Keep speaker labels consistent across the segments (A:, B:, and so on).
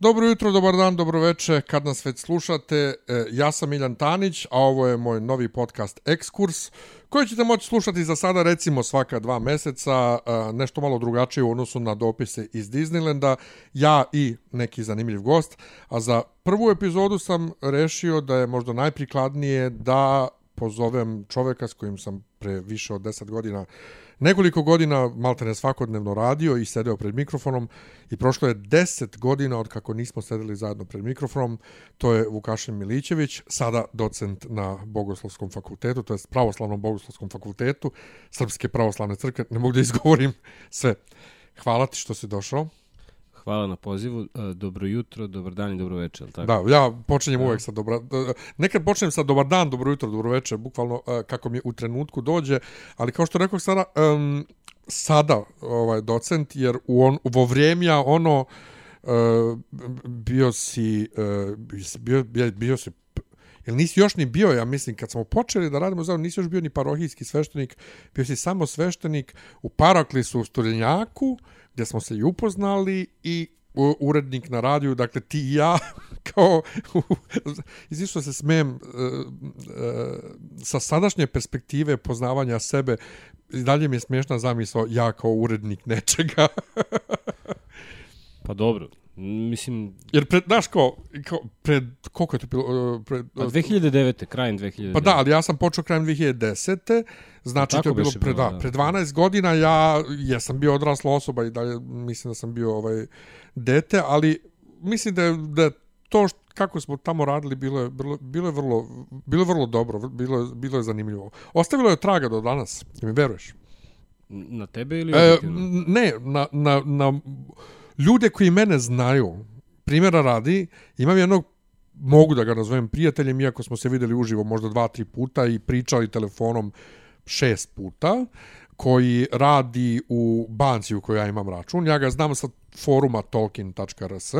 A: Dobro jutro, dobar dan, dobro veče, kad nas već slušate. E, ja sam Miljan Tanić, a ovo je moj novi podcast Ekskurs, koji ćete moći slušati za sada recimo svaka dva meseca, e, nešto malo drugačije u odnosu na dopise iz Disneylanda, ja i neki zanimljiv gost. A za prvu epizodu sam rešio da je možda najprikladnije da pozovem čoveka s kojim sam pre više od 10 godina nekoliko godina malte ne svakodnevno radio i sedeo pred mikrofonom i prošlo je 10 godina od kako nismo sedeli zajedno pred mikrofonom. To je Vukašin Milićević, sada docent na Bogoslovskom fakultetu, to je pravoslavnom Bogoslovskom fakultetu Srpske pravoslavne crkve. Ne mogu da izgovorim sve. Hvala ti što si došao.
B: Hvala na pozivu. E, dobro jutro, dobar dan i dobro večer, tako?
A: Da, ja počinjem da. uvek sa dobra... Nekad počnem sa dobar dan, dobro jutro, dobro večer, bukvalno e, kako mi u trenutku dođe, ali kao što rekao sada, um, sada ovaj docent, jer u on, vo vrijeme ono uh, bio si uh, bio, bio, bio si Jel nisi još ni bio, ja mislim, kad smo počeli da radimo zajedno, nisi još bio ni parohijski sveštenik, bio si samo sveštenik u Paraklisu u Studenjaku, gdje smo se i upoznali i urednik na radiju, dakle ti i ja, kao, izišto se smijem, e, e, sa sadašnje perspektive poznavanja sebe, i dalje mi je smiješna zamisla ja kao urednik nečega.
B: pa dobro, Mislim...
A: Jer pred, znaš ko, ko pred, koliko je to bilo?
B: Uh, pred, pa 2009. krajem 2009.
A: Pa da, ali ja sam počeo krajem 2010. Znači, to je bilo pred, da, pred 12 godina, ja jesam bio odrasla osoba i dalje mislim da sam bio ovaj dete, ali mislim da je, da je to što, kako smo tamo radili bilo je, bilo, bilo je vrlo bilo je vrlo dobro, bilo je, bilo je zanimljivo. Ostavilo je traga do danas, mi veruješ?
B: Na tebe ili e,
A: ne, na, na, na ljude koji mene znaju, primjera radi, imam jednog mogu da ga nazovem prijateljem, iako smo se videli uživo možda dva, tri puta i pričali telefonom šest puta, koji radi u banci u kojoj ja imam račun. Ja ga znam sa foruma tolkien.rs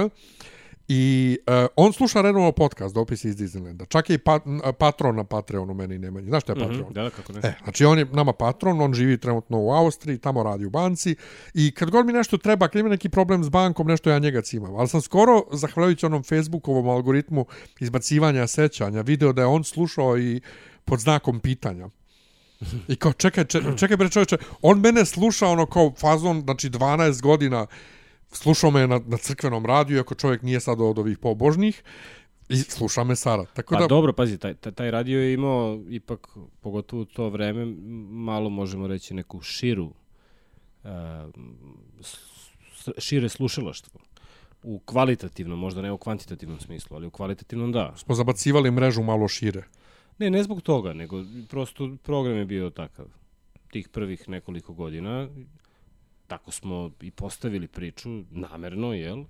A: I uh, on sluša redovno podcast, dopisi iz Disneylanda. Čak je i pa, patron na Patreonu meni nema. Znaš šta je mhm, Patreon? Mm
B: -hmm, da, kako ne.
A: E, znači on je nama patron, on živi trenutno u Austriji, tamo radi u banci i kad god mi nešto treba, kad ima neki problem s bankom, nešto ja njega cimam. Ali sam skoro, zahvaljujući onom Facebookovom algoritmu izbacivanja sećanja, video da je on slušao i pod znakom pitanja. I kao, čekaj, čekaj, čekaj bre čovječe, on mene sluša ono kao fazon, znači 12 godina, slušao me na, na crkvenom radiju, ako čovjek nije sad od ovih pobožnih, i sluša me Sara. Tako
B: pa
A: da...
B: dobro, pazi, taj, taj radio je imao ipak, pogotovo u to vreme, malo možemo reći neku širu, uh, šire slušalaštvo. U kvalitativnom, možda ne u kvantitativnom smislu, ali u kvalitativnom da.
A: Smo zabacivali mrežu malo šire.
B: Ne, ne zbog toga, nego prosto program je bio takav. Tih prvih nekoliko godina tako smo i postavili priču namerno, jel?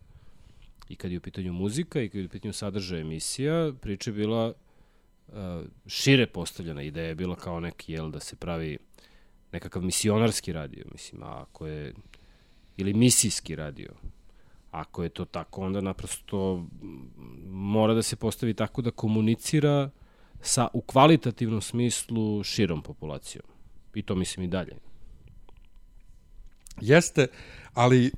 B: I kad je u pitanju muzika i kad je u pitanju sadržaja emisija, priča je bila uh, šire postavljena. Ideja je bila kao neki, jel, da se pravi nekakav misionarski radio, mislim, ako je, ili misijski radio. Ako je to tako, onda naprosto mora da se postavi tako da komunicira sa, u kvalitativnom smislu, širom populacijom. I to mislim i dalje.
A: Jeste, ali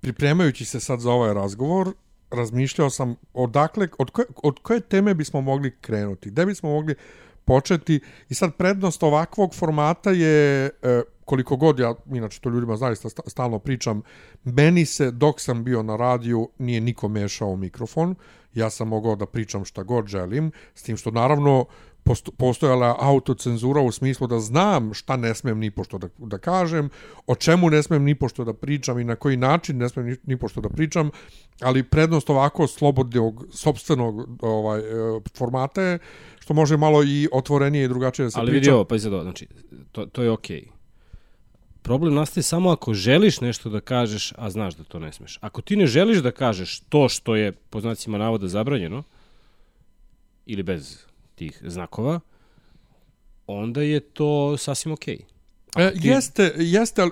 A: pripremajući se sad za ovaj razgovor, razmišljao sam odakle, od koje, od koje teme bismo mogli krenuti, gde bismo mogli početi i sad prednost ovakvog formata je e, koliko god ja inače to ljudima zaista stalno pričam meni se dok sam bio na radiju nije niko mešao mikrofon ja sam mogao da pričam šta god želim s tim što naravno postojala autocenzura u smislu da znam šta ne smem ni pošto da, da kažem, o čemu ne smem ni pošto da pričam i na koji način ne smem ni, ni pošto da pričam, ali prednost ovako slobodnog, sobstvenog ovaj, e, formata je što može malo i otvorenije i drugačije da se
B: ali
A: priča.
B: Ali vidi ovo, pa izgleda, znači, to, to je okej. Okay. Problem nastaje samo ako želiš nešto da kažeš, a znaš da to ne smeš. Ako ti ne želiš da kažeš to što je, po znacima navoda, zabranjeno, ili bez tih znakova, onda je to sasvim okej.
A: Okay. E, ti... Jeste, jeste,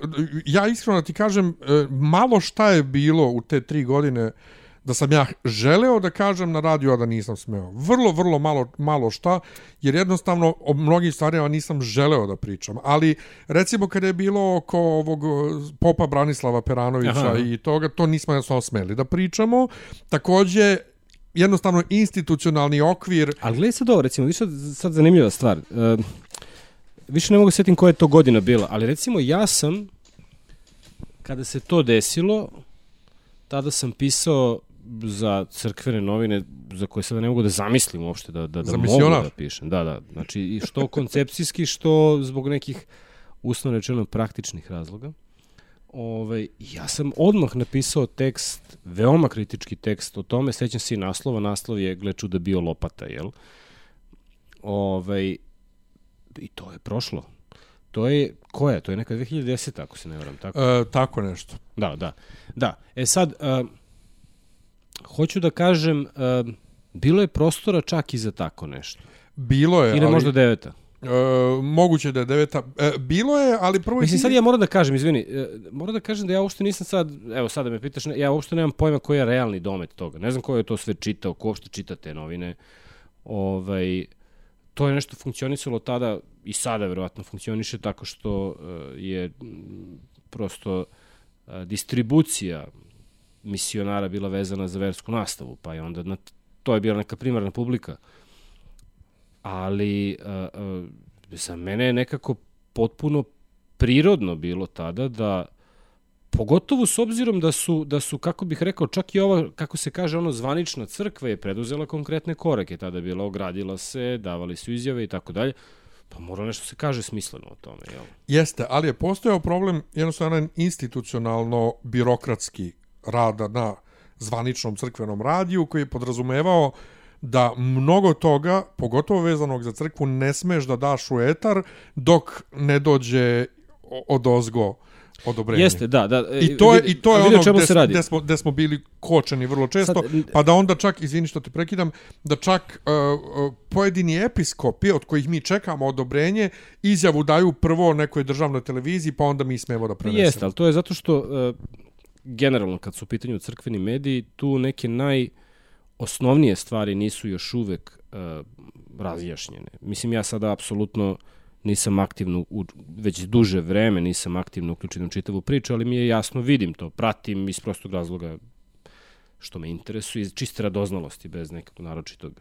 A: ja iskreno da ti kažem, e, malo šta je bilo u te tri godine da sam ja želeo da kažem na radiju, a da nisam smeo. Vrlo, vrlo malo, malo šta, jer jednostavno o mnogim stvarima nisam želeo da pričam. Ali, recimo, kada je bilo oko ovog uh, popa Branislava Peranovića Aha. i toga, to nismo jednostavno smeli da pričamo. Takođe, jednostavno institucionalni okvir...
B: Ali gledaj sad ovo, recimo, više sad zanimljiva stvar. Uh, više ne mogu setim koja je to godina bila, ali recimo ja sam, kada se to desilo, tada sam pisao za crkvene novine za koje sada ne mogu da zamislim uopšte da, da, da mogu da pišem. Da, da. Znači, što koncepcijski, što zbog nekih uslovno rečeno praktičnih razloga. Ove, ovaj, ja sam odmah napisao tekst, veoma kritički tekst o tome, sećam se i naslova, naslov je Gleču da bio lopata, jel? Ove, ovaj, I to je prošlo. To je, koja je? To je neka 2010. ako se ne varam, tako?
A: E, tako nešto.
B: Da, da. Da, e sad, uh, hoću da kažem, uh, bilo je prostora čak i za tako nešto.
A: Bilo je,
B: Ili ali... možda deveta.
A: E, moguće da je deveta. E, bilo je, ali prvo...
B: Mislim, sad ja moram da kažem, izvini, e, moram da kažem da ja uopšte nisam sad, evo sada me pitaš, ja uopšte nemam pojma koji je realni domet toga. Ne znam ko je to sve čitao, ko uopšte čita te novine. Ovaj, to je nešto funkcionisalo tada i sada verovatno funkcioniše tako što e, je prosto e, distribucija misionara bila vezana za versku nastavu, pa je onda na, to je bila neka primarna publika. Ali uh, uh, za mene je nekako potpuno prirodno bilo tada da pogotovo s obzirom da su, da su, kako bih rekao, čak i ova, kako se kaže, ono, zvanična crkva je preduzela konkretne korake, tada bila, ogradila se, davali su izjave i tako dalje, pa mora nešto se kaže smisleno o tome, jel?
A: Jeste, ali je postojao problem jednostavno institucionalno birokratski rada na zvaničnom crkvenom radiju koji je podrazumevao da mnogo toga, pogotovo vezanog za crkvu, ne smeš da daš u etar dok ne dođe od ozgo odobrenje.
B: Jeste, da, da.
A: I to je, i to je ono gde, se radi. Gde, smo, gde smo bili kočeni vrlo često, Sad, pa da onda čak, izvini što te prekidam, da čak uh, uh, pojedini episkopi od kojih mi čekamo odobrenje, izjavu daju prvo nekoj državnoj televiziji, pa onda mi smemo da prenesemo.
B: Jeste, ali to je zato što uh, generalno kad su u pitanju crkveni mediji, tu neke najosnovnije stvari nisu još uvek uh, razjašnjene. Mislim, ja sada apsolutno nisam aktivno, u, već duže vreme nisam aktivno uključen u čitavu priču, ali mi je jasno, vidim to, pratim iz prostog razloga što me interesuje, iz čiste radoznalosti, bez nekog naročitog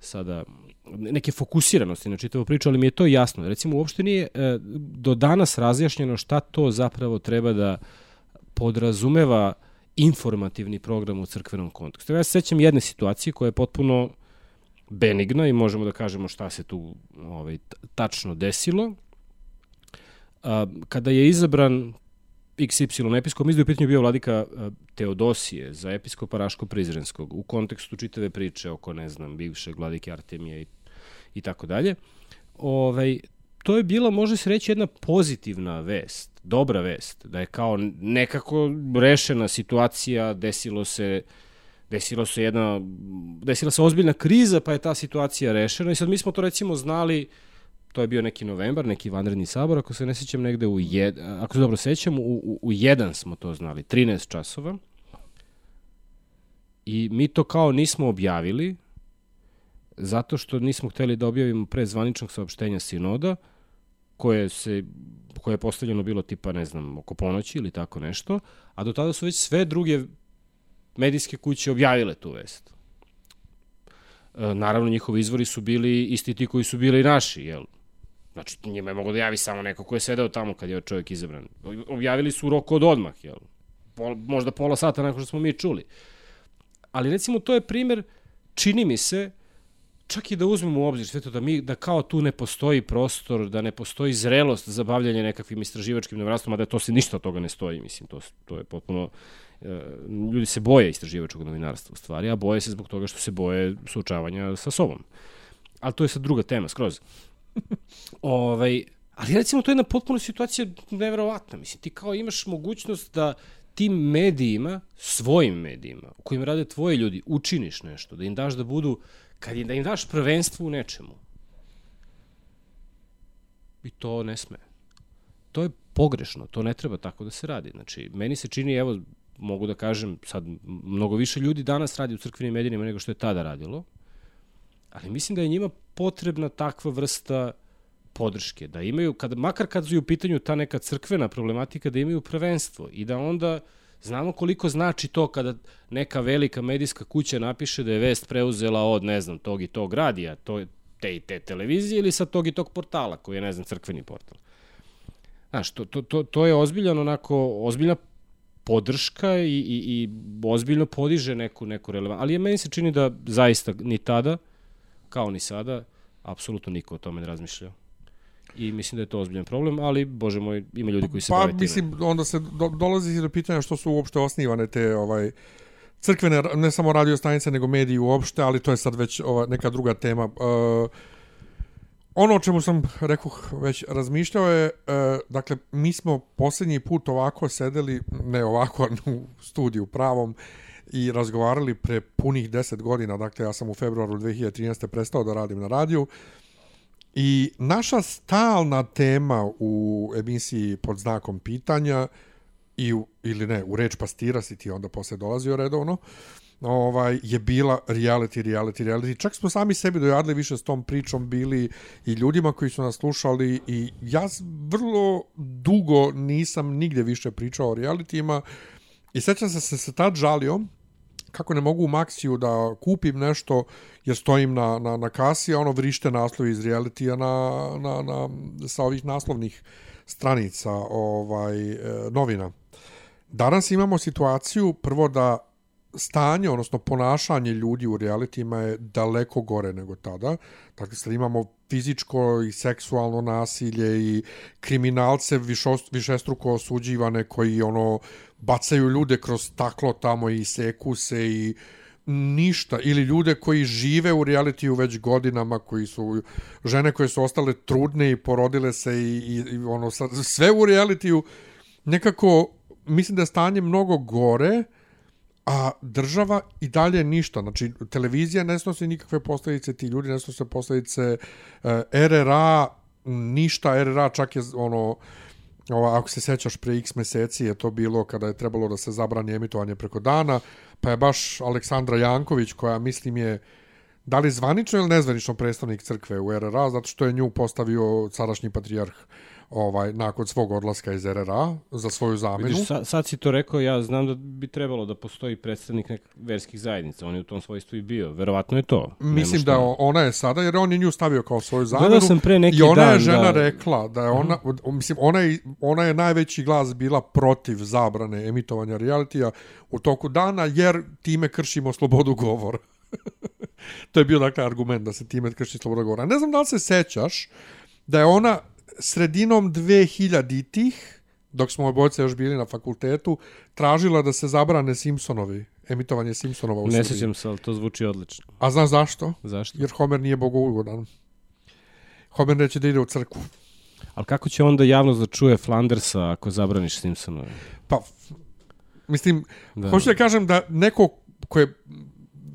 B: sada neke fokusiranosti na čitavu priču, ali mi je to jasno. Recimo, uopšte nije e, do danas razjašnjeno šta to zapravo treba da podrazumeva informativni program u crkvenom kontekstu. Ja se sećam jedne situacije koja je potpuno benigna i možemo da kažemo šta se tu ovaj, tačno desilo. A, kada je izabran XY episkop, mislim da je u pitanju bio vladika Teodosije za episkopa Raško-Prizrenskog u kontekstu čitave priče oko, ne znam, bivšeg vladike Artemije i, i tako dalje. Ovaj, to je bila, može se reći, jedna pozitivna vest, dobra vest, da je kao nekako rešena situacija, desilo se desila se jedna, desila se ozbiljna kriza, pa je ta situacija rešena i sad mi smo to recimo znali, to je bio neki novembar, neki vanredni sabor, ako se ne sećam negde u jed, ako se dobro sećam, u, u, u jedan smo to znali, 13 časova. I mi to kao nismo objavili, zato što nismo hteli da objavimo pre zvaničnog saopštenja sinoda, koje se koje je postavljeno bilo tipa, ne znam, oko ponoći ili tako nešto, a do tada su već sve druge medijske kuće objavile tu vest. E, naravno, njihovi izvori su bili isti ti koji su bili i naši, jel? Znači, njima je mogo da javi samo neko ko je sedeo tamo kad je čovjek izabran. Objavili su rok od odmah, jel? Pol, možda pola sata nakon što smo mi čuli. Ali recimo, to je primer, čini mi se, čak i da uzmemo u obzir sve to da mi da kao tu ne postoji prostor, da ne postoji zrelost za bavljanje nekakvim istraživačkim novinarstvom, a da to se ništa od toga ne stoji, mislim to to je potpuno E, ljudi se boje istraživačkog novinarstva u stvari, a boje se zbog toga što se boje suočavanja sa sobom. Ali to je sad druga tema, skroz. ovaj, ali recimo to je jedna potpuno situacija neverovatna. Mislim, ti kao imaš mogućnost da tim medijima, svojim medijima, u kojim rade tvoji ljudi, učiniš nešto, da im daš da budu, kad im, da im daš prvenstvo u nečemu. I to ne sme. To je pogrešno, to ne treba tako da se radi. Znači, meni se čini, evo, mogu da kažem, sad mnogo više ljudi danas radi u crkvenim medijima nego što je tada radilo, ali mislim da je njima potrebna takva vrsta podrške, da imaju, kad, makar kad su u pitanju ta neka crkvena problematika, da imaju prvenstvo i da onda znamo koliko znači to kada neka velika medijska kuća napiše da je vest preuzela od, ne znam, tog i tog radija, to, te i te televizije ili sa tog i tog portala, koji je, ne znam, crkveni portal. Znaš, to, to, to, to je ozbiljan onako, ozbiljna podrška i, i, i ozbiljno podiže neku, neku relevantnu. Ali je meni se čini da zaista ni tada, kao ni sada, apsolutno niko o tome ne razmišljao. I mislim da je to ozbiljan problem, ali, bože moj, ima ljudi koji se
A: pa,
B: bave time.
A: mislim, onda se do, dolazi do pitanja što su uopšte osnivane te ovaj crkvene, ne samo radio stanice, nego mediji uopšte, ali to je sad već ova, neka druga tema. Uh, ono o čemu sam, rekao, već razmišljao je, uh, dakle, mi smo posljednji put ovako sedeli, ne ovako, u studiju pravom, i razgovarali pre punih 10 godina, dakle, ja sam u februaru 2013. prestao da radim na radiju, I naša stalna tema u emisiji pod znakom pitanja i u, ili ne, u reč pastira si ti onda posle dolazio redovno, ovaj je bila reality, reality, reality. Čak smo sami sebi dojadili više s tom pričom bili i ljudima koji su nas slušali i ja vrlo dugo nisam nigde više pričao o realitima i sećam se se, se tad žalio kako ne mogu u Maxiju da kupim nešto jer stojim na, na, na kasi, a ono vrište naslovi iz realitija na, na, na, sa ovih naslovnih stranica ovaj e, novina. Danas imamo situaciju prvo da stanje, odnosno ponašanje ljudi u realitijima je daleko gore nego tada. Dakle, sad imamo fizičko i seksualno nasilje i kriminalce višestruko osuđivane koji ono bacaju ljude kroz staklo tamo i seku se i ništa. Ili ljude koji žive u realitiju već godinama koji su žene koje su ostale trudne i porodile se i, i, i ono sve u realitiju nekako mislim da je stanje mnogo gore a država i dalje ništa. Znači, televizija ne snosi nikakve posljedice, ti ljudi ne snose posljedice, e, RRA, ništa, RRA čak je ono, ova, ako se sećaš pre x meseci je to bilo kada je trebalo da se zabrani emitovanje preko dana, pa je baš Aleksandra Janković, koja mislim je da li zvanično ili nezvanično predstavnik crkve u RRA, zato što je nju postavio sadašnji patrijarh ovaj nakon svog odlaska iz RRA za svoju zamenu. Vidiš,
B: sad, sad si to rekao, ja znam da bi trebalo da postoji predstavnik nekih verskih zajednica, on je u tom svojstvu i bio. Verovatno je to.
A: Mislim da ona je sada, jer on je nju stavio kao svoju zamenu. Gledao sam pre neki I ona dan je žena da... rekla da je ona, uh mislim, ona je, ona je najveći glas bila protiv zabrane emitovanja realitija u toku dana, jer time kršimo slobodu govora. to je bio dakle argument da se time krši sloboda govora. Ne znam da li se sećaš da je ona sredinom 2000-ih, dok smo obojice još bili na fakultetu, tražila da se zabrane Simpsonovi, emitovanje Simpsonova u
B: Ne sećam se, ali to zvuči odlično.
A: A znaš zašto?
B: Zašto?
A: Jer Homer nije bogougodan. Homer neće da ide u crkvu.
B: Ali kako će onda javnost da čuje Flandersa ako zabraniš Simpsonove?
A: Pa, mislim, da. hoću da kažem da neko ko je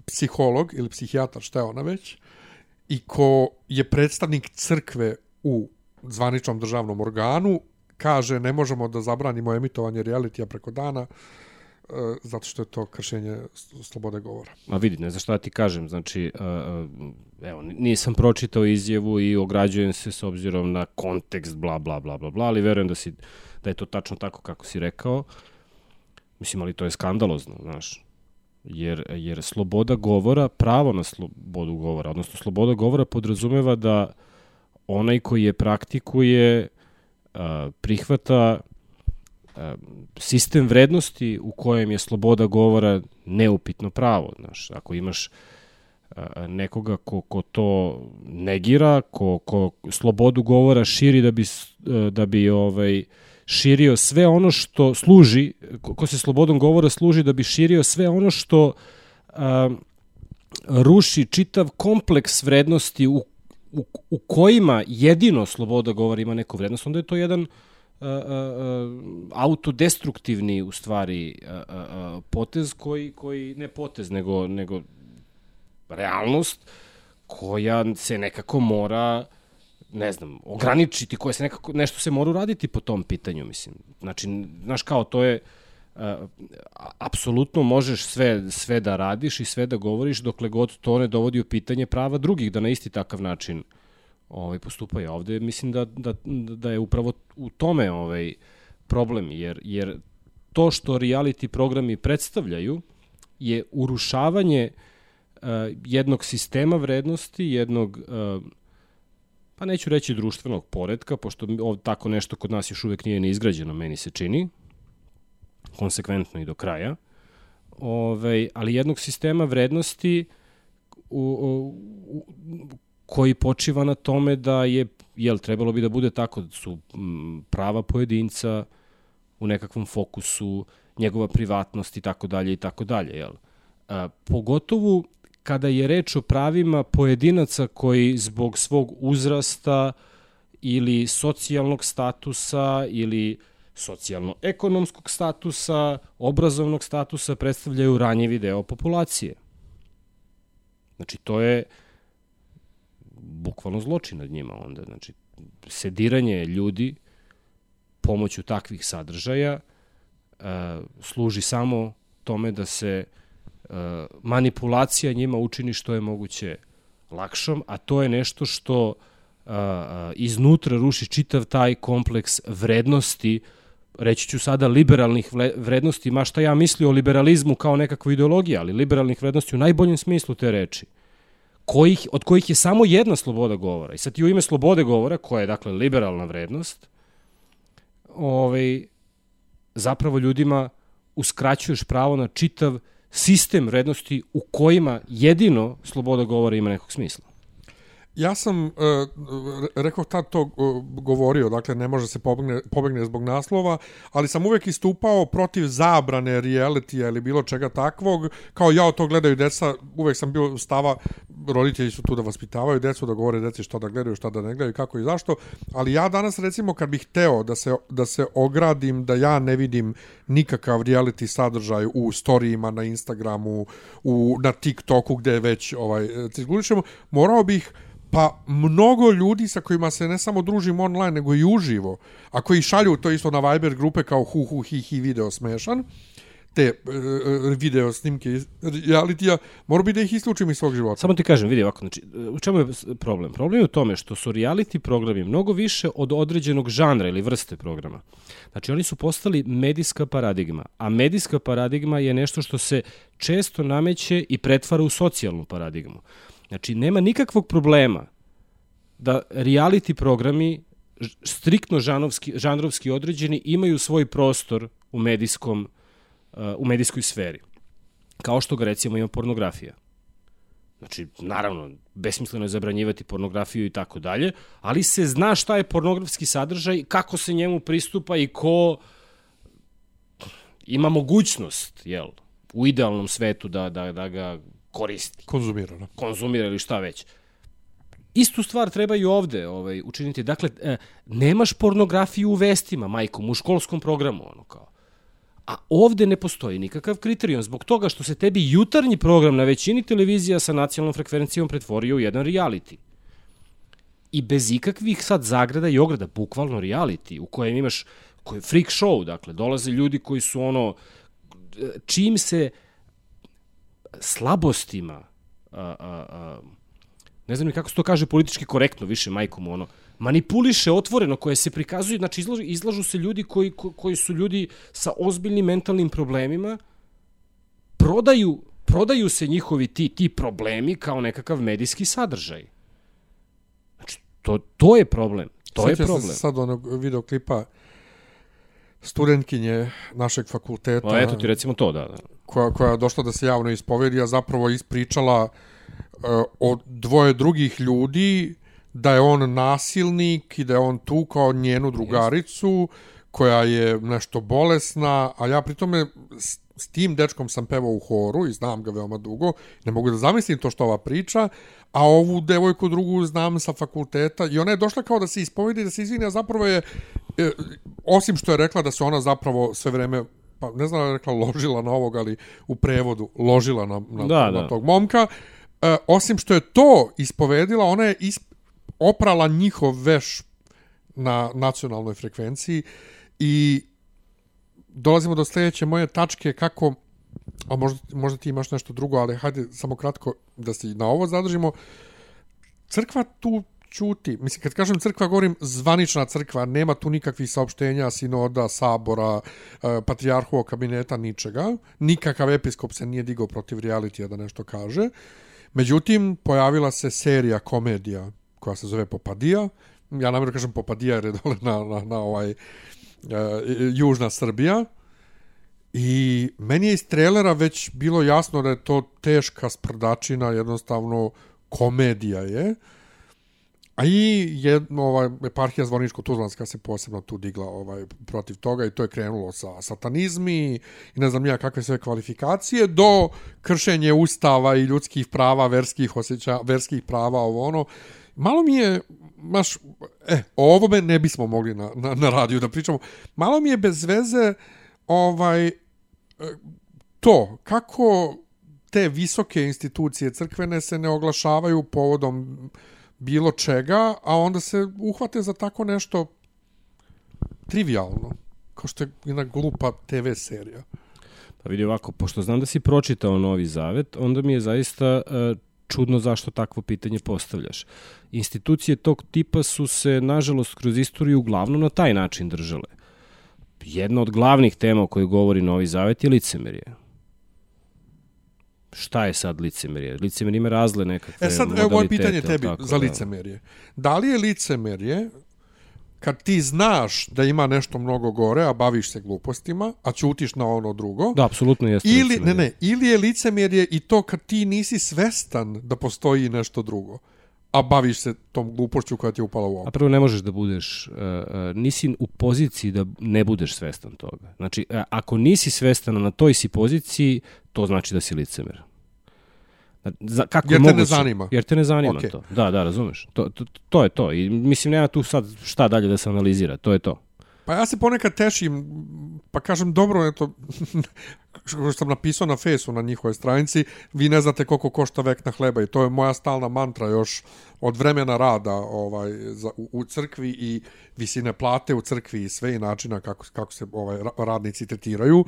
A: psiholog ili psihijatar, šta je ona već, i ko je predstavnik crkve u zvaničnom državnom organu, kaže ne možemo da zabranimo emitovanje realitija preko dana, e, zato što je to kršenje slobode govora.
B: Ma vidi, ne znaš šta ti kažem, znači, e, e, evo, nisam pročitao izjevu i ograđujem se s obzirom na kontekst, bla, bla, bla, bla, bla, ali verujem da, si, da je to tačno tako kako si rekao. Mislim, ali to je skandalozno, znaš. Jer, jer sloboda govora, pravo na slobodu govora, odnosno sloboda govora podrazumeva da onaj koji je praktikuje prihvata sistem vrednosti u kojem je sloboda govora neupitno pravo. Znaš, ako imaš nekoga ko, ko to negira, ko, ko slobodu govora širi da bi, da bi ovaj, širio sve ono što služi, ko, se slobodom govora služi da bi širio sve ono što a, ruši čitav kompleks vrednosti u u, u kojima jedino sloboda govora ima neku vrednost, onda je to jedan uh, uh, autodestruktivni u stvari uh, uh, potez koji, koji ne potez, nego, nego realnost koja se nekako mora ne znam, ograničiti, koja se nekako, nešto se mora uraditi po tom pitanju, mislim. Znači, znaš kao, to je, apsolutno možeš sve, sve da radiš i sve da govoriš dokle god to ne dovodi u pitanje prava drugih da na isti takav način ovaj, postupaju. Ovde mislim da, da, da je upravo u tome ovaj, problem, jer, jer to što reality programi predstavljaju je urušavanje uh, jednog sistema vrednosti, jednog uh, pa neću reći društvenog poredka, pošto tako nešto kod nas još uvek nije neizgrađeno, meni se čini, konsekventno i do kraja, Ove, ali jednog sistema vrednosti u, u, u, koji počiva na tome da je, jel, trebalo bi da bude tako, da su prava pojedinca u nekakvom fokusu, njegova privatnost i tako dalje i tako dalje, jel? A, pogotovo kada je reč o pravima pojedinaca koji zbog svog uzrasta ili socijalnog statusa ili socijalno-ekonomskog statusa, obrazovnog statusa predstavljaju ranjivi deo populacije. Znači, to je bukvalno zločin nad njima onda. Znači, sediranje ljudi pomoću takvih sadržaja uh, služi samo tome da se uh, manipulacija njima učini što je moguće lakšom, a to je nešto što uh, iznutra ruši čitav taj kompleks vrednosti reći ću sada liberalnih vrednosti, ma šta ja mislio o liberalizmu kao nekakva ideologija, ali liberalnih vrednosti u najboljem smislu te reči, kojih, od kojih je samo jedna sloboda govora. I sad ti u ime slobode govora, koja je dakle liberalna vrednost, ovaj, zapravo ljudima uskraćuješ pravo na čitav sistem vrednosti u kojima jedino sloboda govora ima nekog smisla.
A: Ja sam, uh, rekao tad to uh, govorio, dakle ne može se pobegne, pobegne zbog naslova, ali sam uvek istupao protiv zabrane realitija ili bilo čega takvog, kao ja to gledaju deca, uvek sam bio stava, roditelji su tu da vaspitavaju decu, da govore deci što da gledaju, šta da ne gledaju, kako i zašto, ali ja danas recimo kad bih hteo da se, da se ogradim, da ja ne vidim nikakav reality sadržaj u storijima na Instagramu, u, na TikToku gde već ovaj, cirkulišemo, morao bih pa mnogo ljudi sa kojima se ne samo družim online, nego i uživo, a koji šalju to isto na Viber grupe kao hu hu hi hi video smešan, te uh, video snimke realitija, mora bi da ih isključim iz svog života.
B: Samo ti kažem, vidi ovako, znači, u čemu je problem? Problem je u tome što su reality programi mnogo više od određenog žanra ili vrste programa. Znači, oni su postali medijska paradigma, a medijska paradigma je nešto što se često nameće i pretvara u socijalnu paradigmu. Znači, nema nikakvog problema da reality programi striktno žanovski, žanrovski određeni imaju svoj prostor u medijskom uh, u medijskoj sferi. Kao što ga recimo ima pornografija. Znači, naravno, besmisleno je zabranjivati pornografiju i tako dalje, ali se zna šta je pornografski sadržaj, kako se njemu pristupa i ko ima mogućnost, jel, u idealnom svetu da, da, da ga koristi.
A: Konzumira, da.
B: Konzumira ili šta već. Istu stvar treba i ovde ovaj, učiniti. Dakle, e, nemaš pornografiju u vestima, majkom, u školskom programu, ono kao. A ovde ne postoji nikakav kriterijum zbog toga što se tebi jutarnji program na većini televizija sa nacionalnom frekvencijom pretvorio u jedan reality. I bez ikakvih sad zagrada i ograda, bukvalno reality, u kojem imaš koji je freak show, dakle, dolaze ljudi koji su ono, čim se slabostima, a, a, a, ne znam ni kako se to kaže politički korektno, više majkom ono, manipuliše otvoreno, koje se prikazuju, znači izlažu, izlažu se ljudi koji, ko, koji su ljudi sa ozbiljnim mentalnim problemima, prodaju, prodaju se njihovi ti, ti problemi kao nekakav medijski sadržaj. Znači, to, to je problem. To Sjeća je problem. se
A: sad onog videoklipa studentkinje našeg fakulteta.
B: O, eto ti recimo to, da. da
A: koja, koja je došla da se javno ispovedi, a zapravo ispričala uh, o dvoje drugih ljudi da je on nasilnik i da je on tu kao njenu drugaricu koja je nešto bolesna, a ja pritome s tim dečkom sam pevao u horu i znam ga veoma dugo, ne mogu da zamislim to što ova priča, a ovu devojku drugu znam sa fakulteta i ona je došla kao da se ispovedi, da se izvini, a zapravo je, e, osim što je rekla da se ona zapravo sve vreme pa ne znam da je rekla ložila na ovog, ali u prevodu ložila na, na, da, na da. tog momka. E, osim što je to ispovedila, ona je isp oprala njihov veš na nacionalnoj frekvenciji i dolazimo do sledeće moje tačke kako a možda, možda ti imaš nešto drugo, ali hajde samo kratko da se na ovo zadržimo. Crkva tu čuti. Mislim, kad kažem crkva, govorim zvanična crkva, nema tu nikakvih saopštenja, sinoda, sabora, e, patrijarhovog kabineta, ničega. Nikakav episkop se nije digao protiv realitija da nešto kaže. Međutim, pojavila se serija komedija koja se zove Popadija. Ja namjerno kažem Popadija jer je dole na, na, na ovaj, Južna Srbija. I meni je iz trailera već bilo jasno da je to teška sprdačina, jednostavno komedija je. A i jedno, ovaj, eparhija Zvoničko-Tuzlanska se posebno tu digla ovaj, protiv toga i to je krenulo sa satanizmi i ne znam ja kakve sve kvalifikacije do kršenje ustava i ljudskih prava, verskih osjeća, verskih prava, ovo ono. Malo mi je, maš, e, o ovome ne bismo mogli na, na, na radiju da pričamo. Malo mi je bez veze ovaj, e, to, kako te visoke institucije crkvene se ne oglašavaju povodom bilo čega, a onda se uhvate za tako nešto trivialno, kao što je jedna glupa TV serija.
B: Pa vidi ovako, pošto znam da si pročitao Novi Zavet, onda mi je zaista uh, čudno zašto takvo pitanje postavljaš. Institucije tog tipa su se, nažalost, kroz istoriju uglavnom na taj način držale. Jedna od glavnih tema o kojoj govori Novi Zavet je licemerje šta je sad licemerje? Licemerje ima razle nekakve
A: E sad, evo moje pitanje tebi tako, za da. licemerje. Da li je licemerje kad ti znaš da ima nešto mnogo gore, a baviš se glupostima, a ćutiš na ono drugo.
B: Da, apsolutno jeste
A: ili. Ne, ne, ili je licemerje i to kad ti nisi svestan da postoji nešto drugo a baviš se tom glupošću koja ti je upala u oko.
B: A prvo ne možeš da budeš, uh, uh, nisi u poziciji da ne budeš svestan toga. Znači, uh, ako nisi svestan na toj si poziciji, to znači da si licemer.
A: Za, kako Jer te ne zanima.
B: Jer te ne zanima okay. to. Da, da, razumeš. To, to, to je to. I mislim, nema tu sad šta dalje da se analizira. To je to.
A: Pa ja se ponekad tešim, pa kažem, dobro, eto, što sam napisao na fesu na njihovoj stranici, vi ne znate koliko košta vek na hleba i to je moja stalna mantra još od vremena rada ovaj za, u, u crkvi i visine plate u crkvi i sve i načina kako, kako se ovaj radnici tretiraju.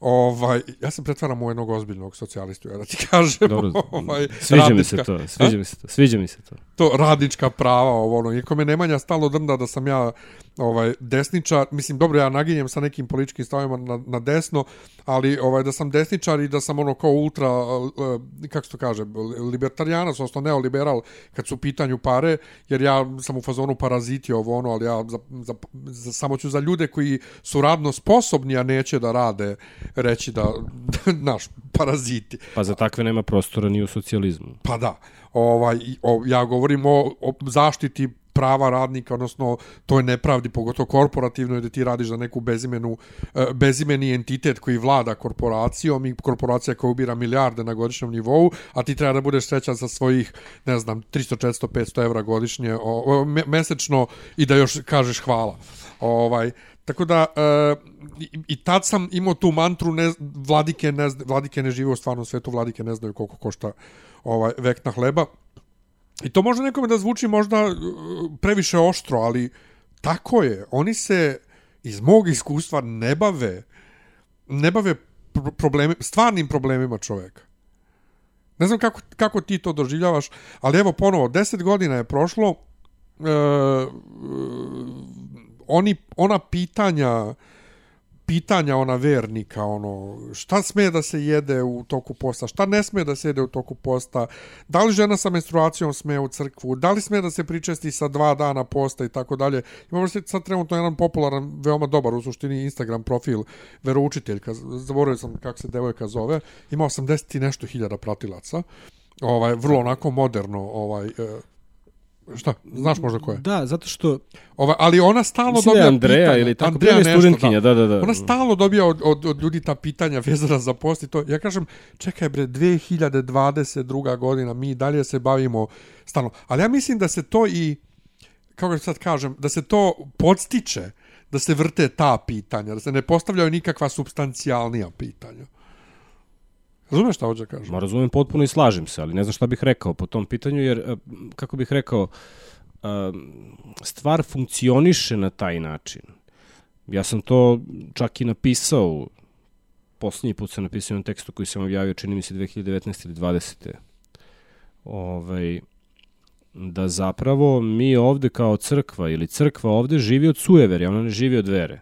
A: Ovaj, ja se pretvaram u jednog ozbiljnog socijalistu, ja da ti kažem. Dobro, ovaj,
B: sviđa radnička, mi se to, sviđa a? mi se to, sviđa mi se to.
A: To radnička prava, ovo, ono, iako me Nemanja stalo drnda da sam ja ovaj desničar, mislim, dobro, ja naginjem sa nekim političkim stavima na, na desno, ali ovaj da sam desničar i da sam ono kao ultra, eh, kako se to kaže, libertarijanac, odnosno neoliberal, kad su pitanju pare, jer ja sam u fazonu paraziti ovo ono, ali ja za, za, za, samo ću za ljude koji su radno sposobni, a neće da rade, reći da, naš, paraziti.
B: Pa za takve nema prostora ni u socijalizmu.
A: Pa da. Ovaj, o, ja govorim o, o zaštiti prava radnika, odnosno to je nepravdi, pogotovo korporativno, da ti radiš za neku bezimenu, e, bezimeni entitet koji vlada korporacijom i korporacija koja ubira milijarde na godišnjem nivou, a ti treba da budeš srećan sa svojih, ne znam, 300, 400, 500 evra godišnje, o, o, mesečno i da još kažeš hvala. Ovaj, Tako da, e, i, tad sam imao tu mantru, ne, vladike, ne, vladike ne žive u stvarnom svetu, vladike ne znaju koliko košta ovaj vek na hleba. I to može nekome da zvuči možda uh, previše oštro, ali tako je. Oni se iz mog iskustva ne bave ne bave problemi, stvarnim problemima čoveka. Ne znam kako, kako ti to doživljavaš, ali evo ponovo, deset godina je prošlo, e, oni, ona pitanja pitanja ona vernika, ono, šta sme da se jede u toku posta, šta ne sme da se jede u toku posta, da li žena sa menstruacijom sme u crkvu, da li sme da se pričesti sa dva dana posta i tako dalje. Imamo se sad trenutno jedan popularan, veoma dobar u suštini Instagram profil veroučiteljka, zaboravio sam kako se devojka zove, ima 80 i nešto hiljada pratilaca, ovaj, vrlo onako moderno, ovaj, eh, Šta? Znaš možda ko je?
B: Da, zato što...
A: Ova, ali ona stalno Mislim da dobija
B: Andreja pitanja. ili tako Andreja nešto, studentkinja, da. da, da, da.
A: Ona stalno dobija od, od, od ljudi ta pitanja vezana za post i to. Ja kažem, čekaj bre, 2022. godina, mi dalje se bavimo stalno. Ali ja mislim da se to i, kako sad kažem, da se to podstiče, da se vrte ta pitanja, da se ne postavljaju nikakva substancijalnija pitanja. Razumeš šta hoće da kažem?
B: Ma razumem potpuno i slažem se, ali ne znam šta bih rekao po tom pitanju, jer, e, kako bih rekao, e, stvar funkcioniše na taj način. Ja sam to čak i napisao, poslednji put sam napisao jedan tekstu koji sam objavio, čini mi se 2019. ili 20. Ovaj, da zapravo mi ovde kao crkva ili crkva ovde živi od sujeverja, ona ne živi od vere.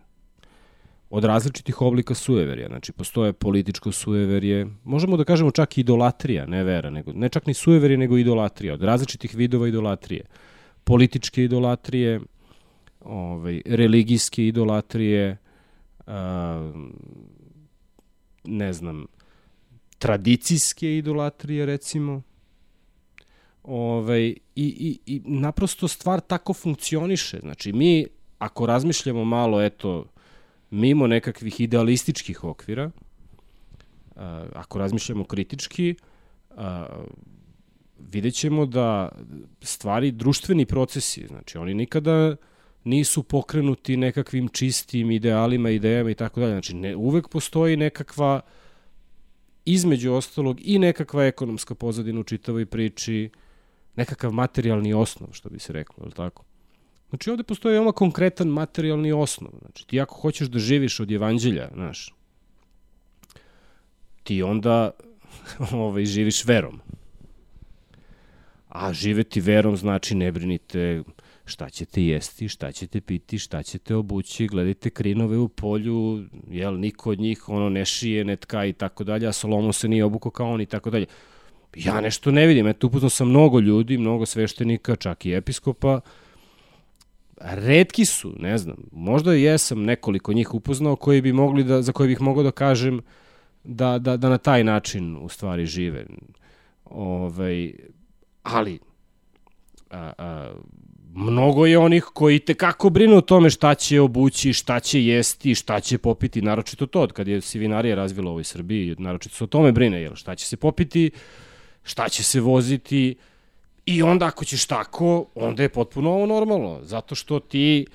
B: Od različitih oblika sujeverja. Znači, postoje političko sujeverje, možemo da kažemo čak i idolatrija, ne vera, nego, ne čak ni sujeverje, nego idolatrija. Od različitih vidova idolatrije. Političke idolatrije, ovaj, religijske idolatrije, a, ne znam, tradicijske idolatrije, recimo, Ovaj, i, i, I naprosto stvar tako funkcioniše. Znači, mi, ako razmišljamo malo, eto, mimo nekakvih idealističkih okvira, ako razmišljamo kritički, a, vidjet ćemo da stvari, društveni procesi, znači oni nikada nisu pokrenuti nekakvim čistim idealima, idejama i tako dalje. Znači, ne, uvek postoji nekakva, između ostalog, i nekakva ekonomska pozadina u čitavoj priči, nekakav materijalni osnov, što bi se reklo, je li tako? Znači ovde postoji veoma konkretan materijalni osnov. Znači ti ako hoćeš da živiš od evanđelja, znaš, ti onda ovaj, živiš verom. A živeti verom znači ne brinite šta ćete jesti, šta ćete piti, šta ćete obući, gledajte krinove u polju, jel, niko od njih ono ne šije, ne tka i tako dalje, a Solomon se nije obuko kao on i tako dalje. Ja nešto ne vidim, eto upoznao sam mnogo ljudi, mnogo sveštenika, čak i episkopa, redki su, ne znam, možda jesam nekoliko njih upoznao koji bi mogli da, za koje bih mogao da kažem da, da, da na taj način u stvari žive. Ovaj, ali a, a, mnogo je onih koji te kako brinu o tome šta će obući, šta će jesti, šta će popiti, naročito to, od kad je Sivinarija razvila u ovoj Srbiji, naročito se o tome brine, jel, šta će se popiti, šta će se voziti i onda ako ćeš tako, onda je potpuno ovo normalno, zato što ti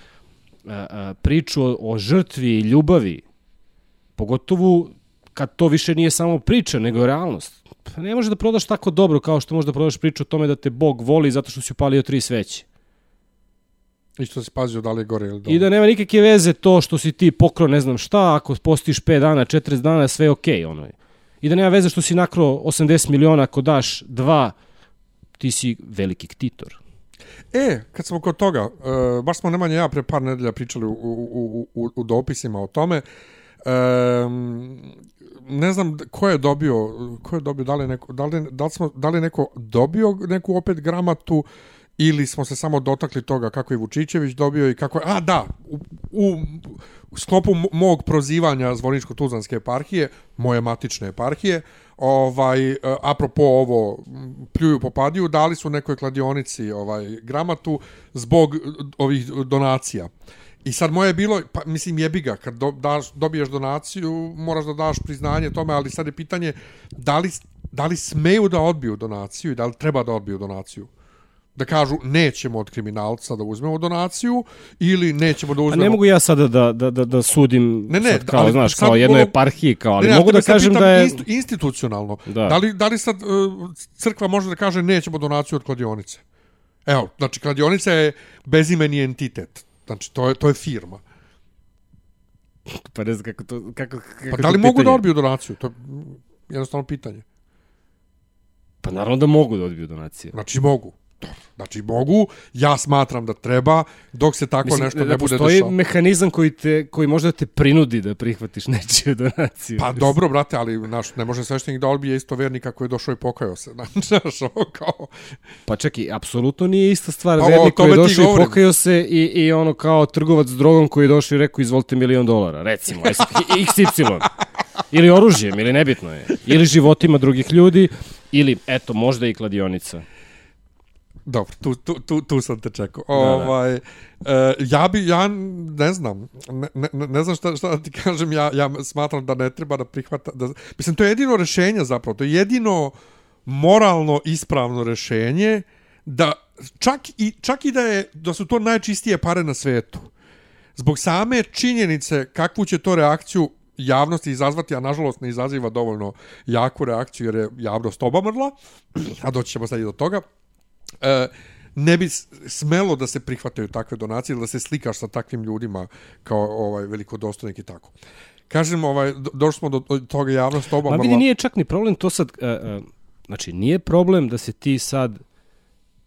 B: a, a, priču o, o žrtvi i ljubavi, pogotovo kad to više nije samo priča, nego realnost. Pa ne može da prodaš tako dobro kao što može da prodaš priču o tome da te Bog voli zato što si upalio tri sveće.
A: I što si pazio da li je gore ili dole.
B: I da nema nikakve veze to što si ti pokro ne znam šta, ako postiš 5 dana, 40 dana, sve je okej. Okay, ono je i da nema veze što si nakro 80 miliona ako daš dva, ti si veliki ktitor.
A: E, kad smo kod toga, uh, baš smo Nemanja ja pre par nedelja pričali u, u, u, u dopisima o tome, um, ne znam ko je dobio, ko je dobio, da li, neko, da li, da li, smo, da li neko dobio neku opet gramatu ili smo se samo dotakli toga kako je Vučićević dobio i kako je, a da, u, u u sklopu mog prozivanja Zvoničko-Tuzlanske eparhije, moje matične eparhije, ovaj, e, apropo ovo, pljuju popadiju, dali su nekoj kladionici ovaj, gramatu zbog ovih donacija. I sad moje je bilo, pa, mislim jebi ga, kad do, daš, dobiješ donaciju, moraš da daš priznanje tome, ali sad je pitanje da li, da li smeju da odbiju donaciju i da li treba da odbiju donaciju da kažu nećemo od kriminalca da uzmemo donaciju ili nećemo da uzmemo...
B: A ne mogu ja sada da, da, da, da sudim ne, ne, sad kao, ali, znaš, kao jedno eparhiji, kao, ali ne, mogu da kažem da je...
A: institucionalno. Da. da. li, da li sad uh, crkva može da kaže nećemo donaciju od kladionice? Evo, znači, kladionica je bezimeni entitet. Znači, to je, to je firma.
B: Pa ne znam kako to... Kako, kako
A: pa da li mogu da odbiju donaciju? To je jednostavno pitanje.
B: Pa naravno da mogu da odbiju donacije.
A: Znači mogu. Znači, mogu, ja smatram da treba, dok se tako Mislim, nešto da ne bude dešao.
B: Postoji mehanizam koji, te, koji može da te prinudi da prihvatiš nečiju donaciju.
A: Pa dobro, brate, ali naš, ne može sveštenik da odbije isto vernika koji je došao i pokajao se. Znaš, ovo kao...
B: Pa čekaj, apsolutno nije ista stvar. Pa, Vernik koji je došao i pokajao se i, i ono kao trgovac s drogom koji je došao i rekao izvolite milion dolara, recimo, XY. ili oružjem, ili nebitno je. Ili životima drugih ljudi, ili, eto, možda i kladionica.
A: Dobro, tu, tu, tu, tu sam te čekao. Da, da. Ovaj, uh, ja bi, ja ne znam, ne, ne, ne znam šta, šta da ti kažem, ja, ja smatram da ne treba da prihvata, da, mislim, to je jedino rešenje zapravo, to je jedino moralno ispravno rešenje da čak i, čak i da, je, da su to najčistije pare na svetu, zbog same činjenice kakvu će to reakciju javnosti izazvati, a nažalost ne izaziva dovoljno jaku reakciju jer je javnost obamrla, a doći ćemo sad i do toga, e, ne bi smelo da se prihvataju takve donacije da se slikaš sa takvim ljudima kao ovaj velikodostojnik i tako. Kažem, ovaj, do- došli smo do, toga javnost
B: Ma
A: obamrla.
B: vidi, nije čak ni problem to sad, uh, uh, znači nije problem da se ti sad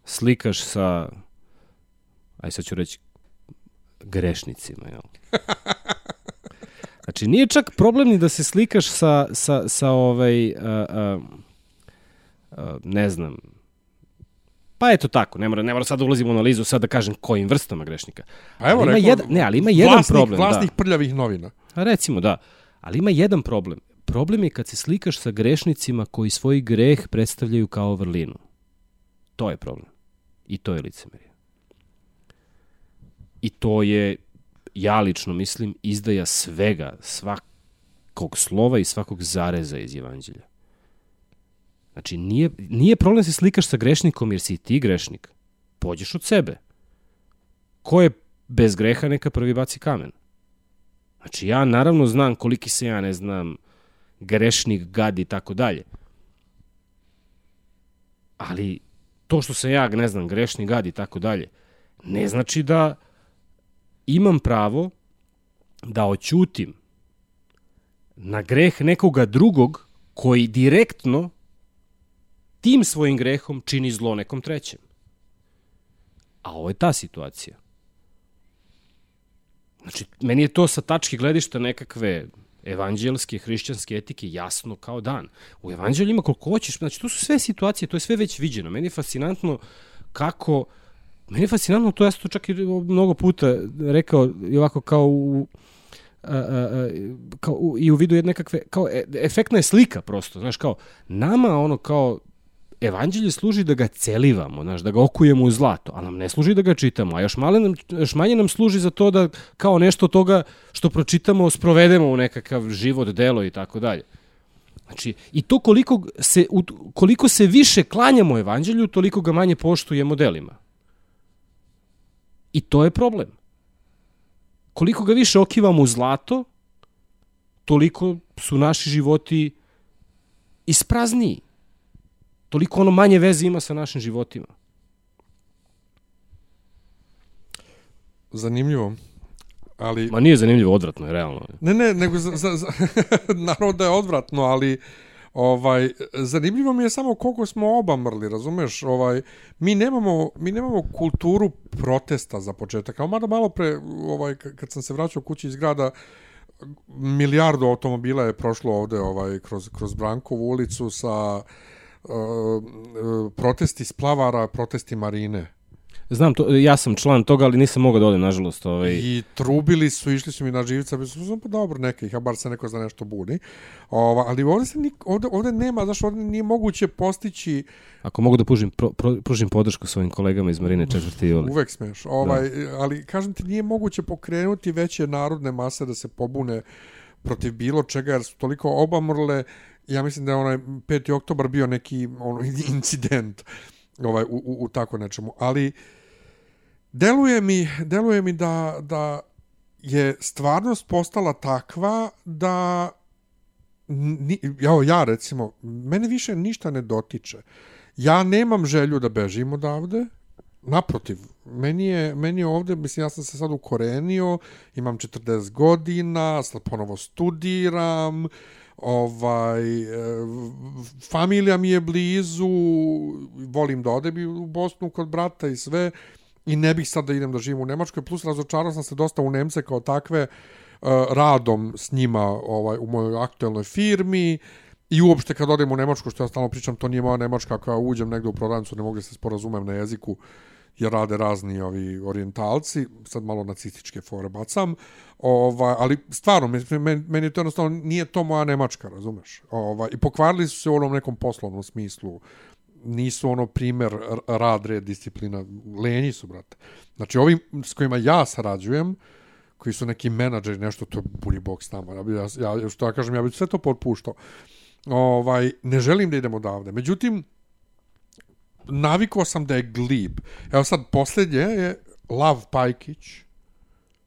B: slikaš sa, aj sad ću reći, grešnicima, jel? Znači, nije čak problem ni da se slikaš sa, sa, sa ovaj, uh, uh, uh, ne znam, pa eto tako, ne mora, ne mora sad da ulazimo u analizu, sad da kažem kojim vrstama grešnika.
A: A evo,
B: Ali ima
A: rekao,
B: jedan- ne, ali ima jedan
A: vlasnik,
B: problem, da.
A: Vlasnik prljavih novina.
B: A recimo, da. Ali ima jedan problem. Problem je kad se slikaš sa grešnicima koji svoj greh predstavljaju kao vrlinu. To je problem. I to je licemerje. I to je, ja lično mislim, izdaja svega, svakog slova i svakog zareza iz evanđelja. Znači, nije, nije problem da se slikaš sa grešnikom jer si ti grešnik. Pođeš od sebe. Ko je bez greha, neka prvi baci kamen. Znači, ja naravno znam koliki se ja, ne znam, grešnik, gad i tako dalje. Ali to što sam ja, ne znam, grešni gad i tako dalje, ne znači da imam pravo da oćutim na greh nekoga drugog koji direktno tim svojim grehom čini zlo nekom trećem. A ovo je ta situacija. Znači, meni je to sa tačke gledišta nekakve evanđelske, hrišćanske etike jasno kao dan. U evanđelju ima koliko hoćeš, znači to su sve situacije, to je sve već viđeno. Meni je fascinantno kako, meni je fascinantno, to ja sam to čak i mnogo puta rekao i ovako kao u, a, a, a, kao u, i u vidu jedne nekakve, kao e, efektna je slika prosto, znaš, kao nama ono kao evanđelje služi da ga celivamo, znaš, da ga okujemo u zlato, a nam ne služi da ga čitamo, a još, male nam, još manje nam služi za to da kao nešto toga što pročitamo sprovedemo u nekakav život, delo i tako dalje. Znači, i to koliko se, koliko se više klanjamo evanđelju, toliko ga manje poštujemo delima. I to je problem. Koliko ga više okivamo u zlato, toliko su naši životi isprazniji. Toliko ono manje veze ima sa našim životima.
A: Zanimljivo. Ali,
B: Ma nije zanimljivo, odvratno je, realno.
A: ne, ne, nego za, za, za, naravno da je odvratno, ali ovaj zanimljivo mi je samo koliko smo obamrli, razumeš? Ovaj mi nemamo mi nemamo kulturu protesta za početak. A mada malo pre ovaj kad sam se vraćao kući iz grada milijardu automobila je prošlo ovde ovaj kroz kroz Brankovu ulicu sa protesti splavara, protesti marine.
B: Znam, to, ja sam član toga, ali nisam mogao da odem, nažalost. Ovaj.
A: I trubili su, išli su mi na živca, bi su pa dobro neka ih, a bar se neko za nešto buni. Ova, ali ovde, se nik, ovde, ovde nema, znaš, ovde nije moguće postići,
B: Ako mogu da pružim, pro, pro, pružim podršku svojim kolegama iz Marine 4. juli.
A: uvek smeš, ovaj, ali kažem ti, nije moguće pokrenuti veće narodne mase da se pobune protiv bilo čega, jer su toliko obamrle, ja mislim da je onaj 5. oktobar bio neki ono, incident ovaj, u, u, u tako nečemu, ali deluje mi, deluje mi da, da je stvarnost postala takva da ni, ja, ja recimo, mene više ništa ne dotiče. Ja nemam želju da bežim odavde, naprotiv, meni je, meni je ovde, mislim, ja sam se sad ukorenio, imam 40 godina, sad ponovo studiram, ovaj, e, familija mi je blizu, volim da odem u Bosnu kod brata i sve, i ne bih sad da idem da živim u Nemačkoj, plus razočarao sam se dosta u Nemce kao takve, e, radom s njima ovaj, u mojoj aktuelnoj firmi, I uopšte kad odem u Nemačku, što ja stalno pričam, to nije moja Nemačka, ako ja uđem negde u prodavnicu, ne mogu da se sporazumem na jeziku, jer rade razni ovi orijentalci, sad malo nacističke fore bacam, ovaj, ali stvarno, meni, meni, to jednostavno nije to moja Nemačka, razumeš? Ovaj, I pokvarili su se u onom nekom poslovnom smislu, nisu ono primer rad, red, disciplina, lenji su, brate. Znači, ovim s kojima ja sarađujem, koji su neki menadžeri, nešto, to je buni bog s nama. Ja, ja, ja, što ja kažem, ja bih sve to potpuštao. Ovaj, ne želim da idem odavde. Međutim, navikao sam da je glib. Evo sad, posljednje je Lav Pajkić,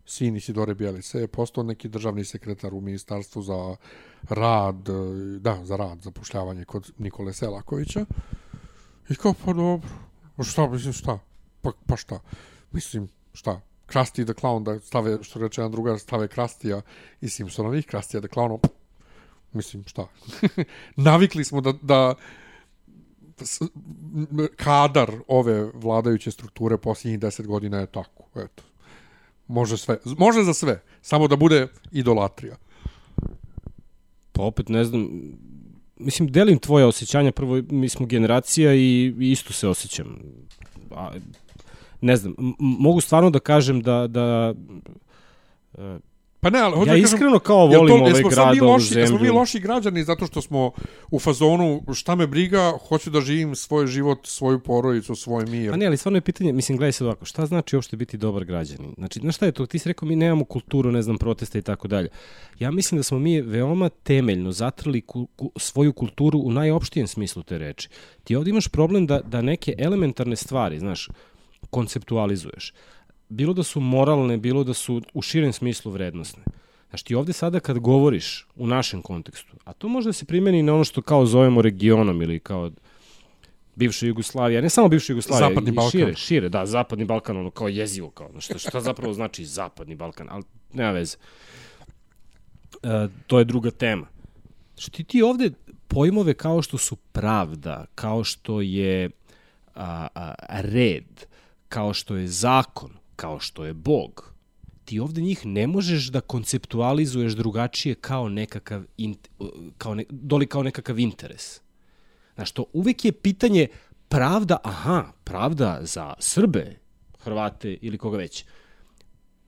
A: sin Isidore Bjelice, je postao neki državni sekretar u ministarstvu za rad, da, za rad, za pošljavanje kod Nikole Selakovića. I kao, pa dobro, šta, mislim, šta? pa, pa šta? Mislim, šta? Krusty the Clown, da stave, što reče jedan drugar, stave Krastija i Simpsonovih, Krastija the Clown, mislim, šta? Navikli smo da, da kadar ove vladajuće strukture posljednjih deset godina je tako. Eto. Može sve. Može za sve. Samo da bude idolatrija.
B: Pa opet ne znam, mislim, delim tvoje osjećanja, prvo mi smo generacija i isto se osjećam. Ne znam, mogu stvarno da kažem da, da
A: Pa ne, ali
B: ja da iskreno kažem, kao volim to, ovaj grad, ovu
A: zemlju. Jesmo mi loši građani zato što smo u fazonu šta me briga, hoću da živim svoj život, svoju porodicu, svoj mir.
B: Pa ne, ali stvarno je pitanje, mislim, gledaj se ovako, šta znači uopšte biti dobar građanin? Znači, znaš šta je to? Ti si rekao, mi nemamo kulturu, ne znam, protesta i tako dalje. Ja mislim da smo mi veoma temeljno zatrli ku, ku, svoju kulturu u najopštijem smislu te reči. Ti ovdje imaš problem da, da neke elementarne stvari, znaš, konceptualizuješ bilo da su moralne, bilo da su u širem smislu vrednostne. Znaš, ti ovde sada kad govoriš u našem kontekstu, a to može da se primeni na ono što kao zovemo regionom ili kao bivša Jugoslavija, ne samo bivša Jugoslavija,
A: Zapadni Balkan.
B: šire, šire, da, Zapadni Balkan, ono kao jezivo, kao, ono, šta, šta zapravo znači Zapadni Balkan, ali nema veze. E, to je druga tema. Što ti, ti ovde pojmove kao što su pravda, kao što je a, a, red, kao što je zakon, kao što je Bog, ti ovde njih ne možeš da konceptualizuješ drugačije kao nekakav, kao ne, doli kao nekakav interes. Znaš, to uvek je pitanje pravda, aha, pravda za Srbe, Hrvate ili koga već.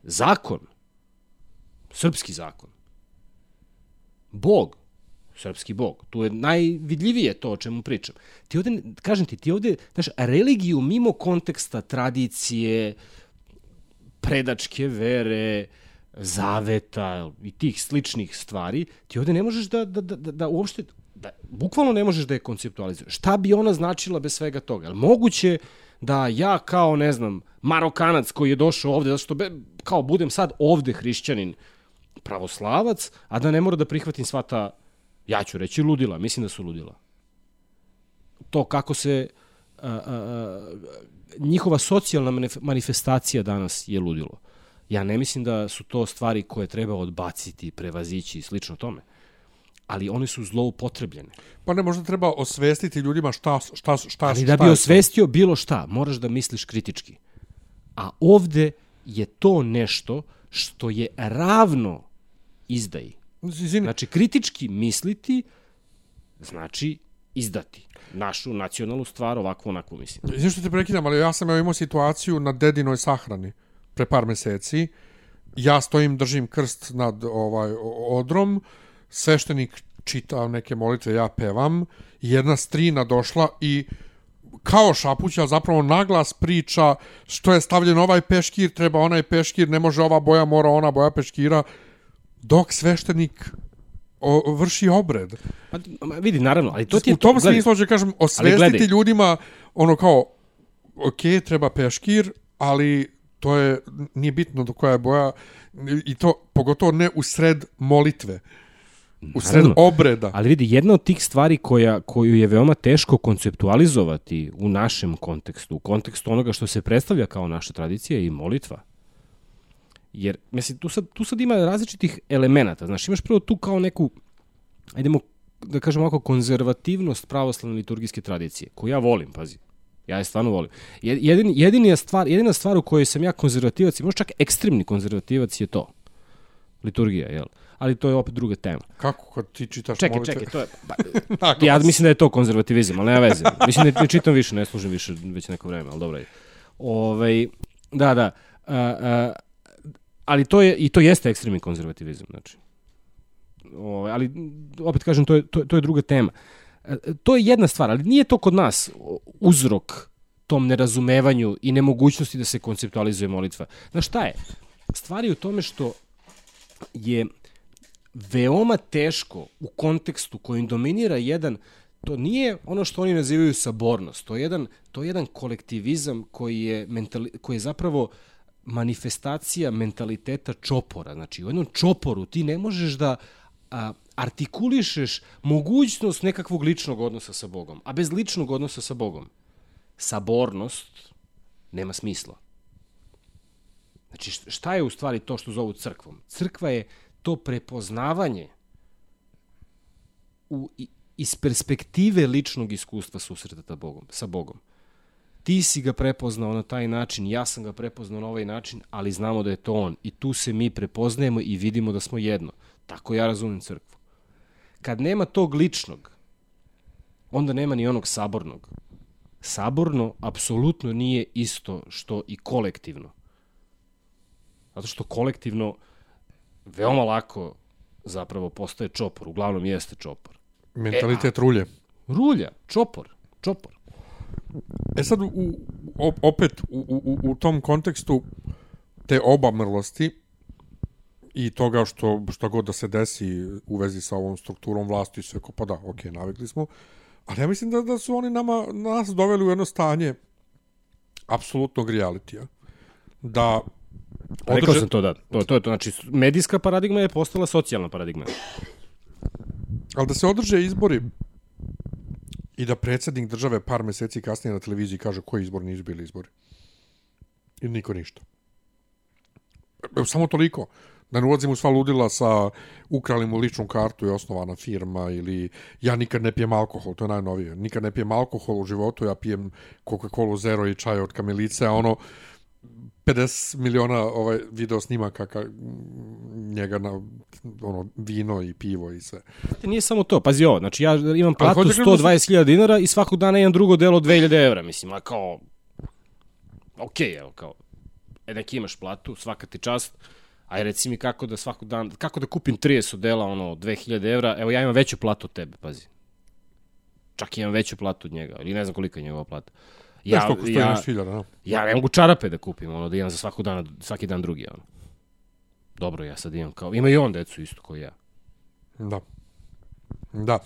B: Zakon, srpski zakon. Bog, srpski bog. Tu je najvidljivije to o čemu pričam. Ti ovde, kažem ti, ti ovde, znaš, religiju mimo konteksta, tradicije, predačke vere, zaveta i tih sličnih stvari, ti ovde ne možeš da, da, da, da, da uopšte, da, bukvalno ne možeš da je konceptualizuješ. Šta bi ona značila bez svega toga? moguće da ja kao, ne znam, Marokanac koji je došao ovde, zato što be, kao budem sad ovde hrišćanin, pravoslavac, a da ne mora da prihvatim sva ta, ja ću reći ludila, mislim da su ludila. To kako se a, a, njihova socijalna manifestacija danas je ludilo. Ja ne mislim da su to stvari koje treba odbaciti, prevazići i slično tome. Ali one su zloupotrebljene.
A: Pa ne, možda treba osvestiti ljudima šta, šta, šta,
B: Ali da bi osvestio bilo šta, moraš da misliš kritički. A ovde je to nešto što je ravno izdaji. Znači, kritički misliti znači izdati našu nacionalnu stvar, ovako onako mislim.
A: Izvim što te prekidam, ali ja sam imao situaciju na dedinoj sahrani pre par meseci. Ja stojim, držim krst nad ovaj odrom, sveštenik čita neke molitve, ja pevam, jedna strina došla i kao šapuća zapravo naglas priča što je stavljen ovaj peškir, treba onaj peškir, ne može ova boja, mora ona boja peškira, dok sveštenik o, vrši obred.
B: Pa, vidi, naravno, ali to ti
A: je... U tom smislu, će kažem, osvestiti ljudima, ono kao, ok, treba peškir, ali to je, nije bitno do koja je boja, i to pogotovo ne u sred molitve. U sred Naravno, obreda.
B: Ali vidi, jedna od tih stvari koja, koju je veoma teško konceptualizovati u našem kontekstu, u kontekstu onoga što se predstavlja kao naša tradicija i molitva. Jer, mislim, tu sad, tu sad ima različitih elemenata. Znaš, imaš prvo tu kao neku, ajdemo da kažem ovako, konzervativnost pravoslavne liturgijske tradicije, koju ja volim, pazi. Ja je stvarno volim. Jedin, jedina, stvar, jedina stvar u kojoj sam ja konzervativac, i možda čak ekstremni konzervativac je to. Liturgija, jel? Ali to je opet druga tema.
A: Kako kad ti čitaš
B: čekaj, molitve? Čekaj, to je... Pa, ja mislim da je to konzervativizam, ali nema veze. Mislim da ne čitam više, ne služim više već neko vreme, ali dobro je. Ove, ovaj, da, da. Uh, uh, ali to je, i to jeste ekstremni konzervativizam, znači. O, ali, opet kažem, to je, to, to je druga tema. E, to je jedna stvar, ali nije to kod nas uzrok tom nerazumevanju i nemogućnosti da se konceptualizuje molitva. Znaš šta je? Stvar je u tome što je veoma teško u kontekstu kojim dominira jedan to nije ono što oni nazivaju sabornost, to je jedan, to je jedan kolektivizam koji je, mentali, koji je zapravo uh, manifestacija mentaliteta čopora. Znači, u jednom čoporu ti ne možeš da a, artikulišeš mogućnost nekakvog ličnog odnosa sa Bogom, a bez ličnog odnosa sa Bogom. Sabornost nema smisla. Znači, šta je u stvari to što zovu crkvom? Crkva je to prepoznavanje u, iz perspektive ličnog iskustva susreta Bogom, sa Bogom. Ti si ga prepoznao na taj način, ja sam ga prepoznao na ovaj način, ali znamo da je to on. I tu se mi prepoznajemo i vidimo da smo jedno. Tako ja razumem crkvu. Kad nema tog ličnog, onda nema ni onog sabornog. Saborno apsolutno nije isto što i kolektivno. Zato što kolektivno veoma lako zapravo postaje čopor, uglavnom jeste čopor.
A: Mentalitet e, rulje.
B: Rulja, čopor, čopor.
A: E sad, u, opet, u, u, u tom kontekstu te obamrlosti i toga što, što god da se desi u vezi sa ovom strukturom vlasti, sve ko pa da, ok, navikli smo, ali ja mislim da, da su oni nama, nas doveli u jedno stanje apsolutnog realitija. Da
B: Održe... Rekao sam to, da. To, to je to. Znači, medijska paradigma je postala socijalna paradigma.
A: Ali da se održe izbori i da predsednik države par meseci kasnije na televiziji kaže koji izbor nisu bili izbori. I niko ništa. Samo toliko. Da ne ulazim u sva ludila sa ukrali mu ličnu kartu i osnovana firma ili ja nikad ne pijem alkohol, to je najnovije. Nikad ne pijem alkohol u životu, ja pijem Coca-Cola Zero i čaj od kamilice, a ono 50 miliona ovaj video snimaka ka, njega na ono vino i pivo i sve.
B: Nije samo to, pazi ovo, znači ja imam platu 120.000 da dinara i svakog dana imam drugo delo 2000 evra, mislim, a kao ok, evo, kao e, neki imaš platu, svaka ti čast, aj reci mi kako da svakog dana, kako da kupim 30 dela, ono, 2000 evra, evo ja imam veću platu od tebe, pazi. Čak imam veću platu od njega, ili ne znam koliko je njegova plata.
A: Ja, Nešto oko ja, hiljada, da.
B: Ja ne mogu čarape da kupim, ono, da imam za svaku dan, svaki dan drugi, ono. Dobro, ja sad imam kao, ima i on decu isto kao ja.
A: Da. Da.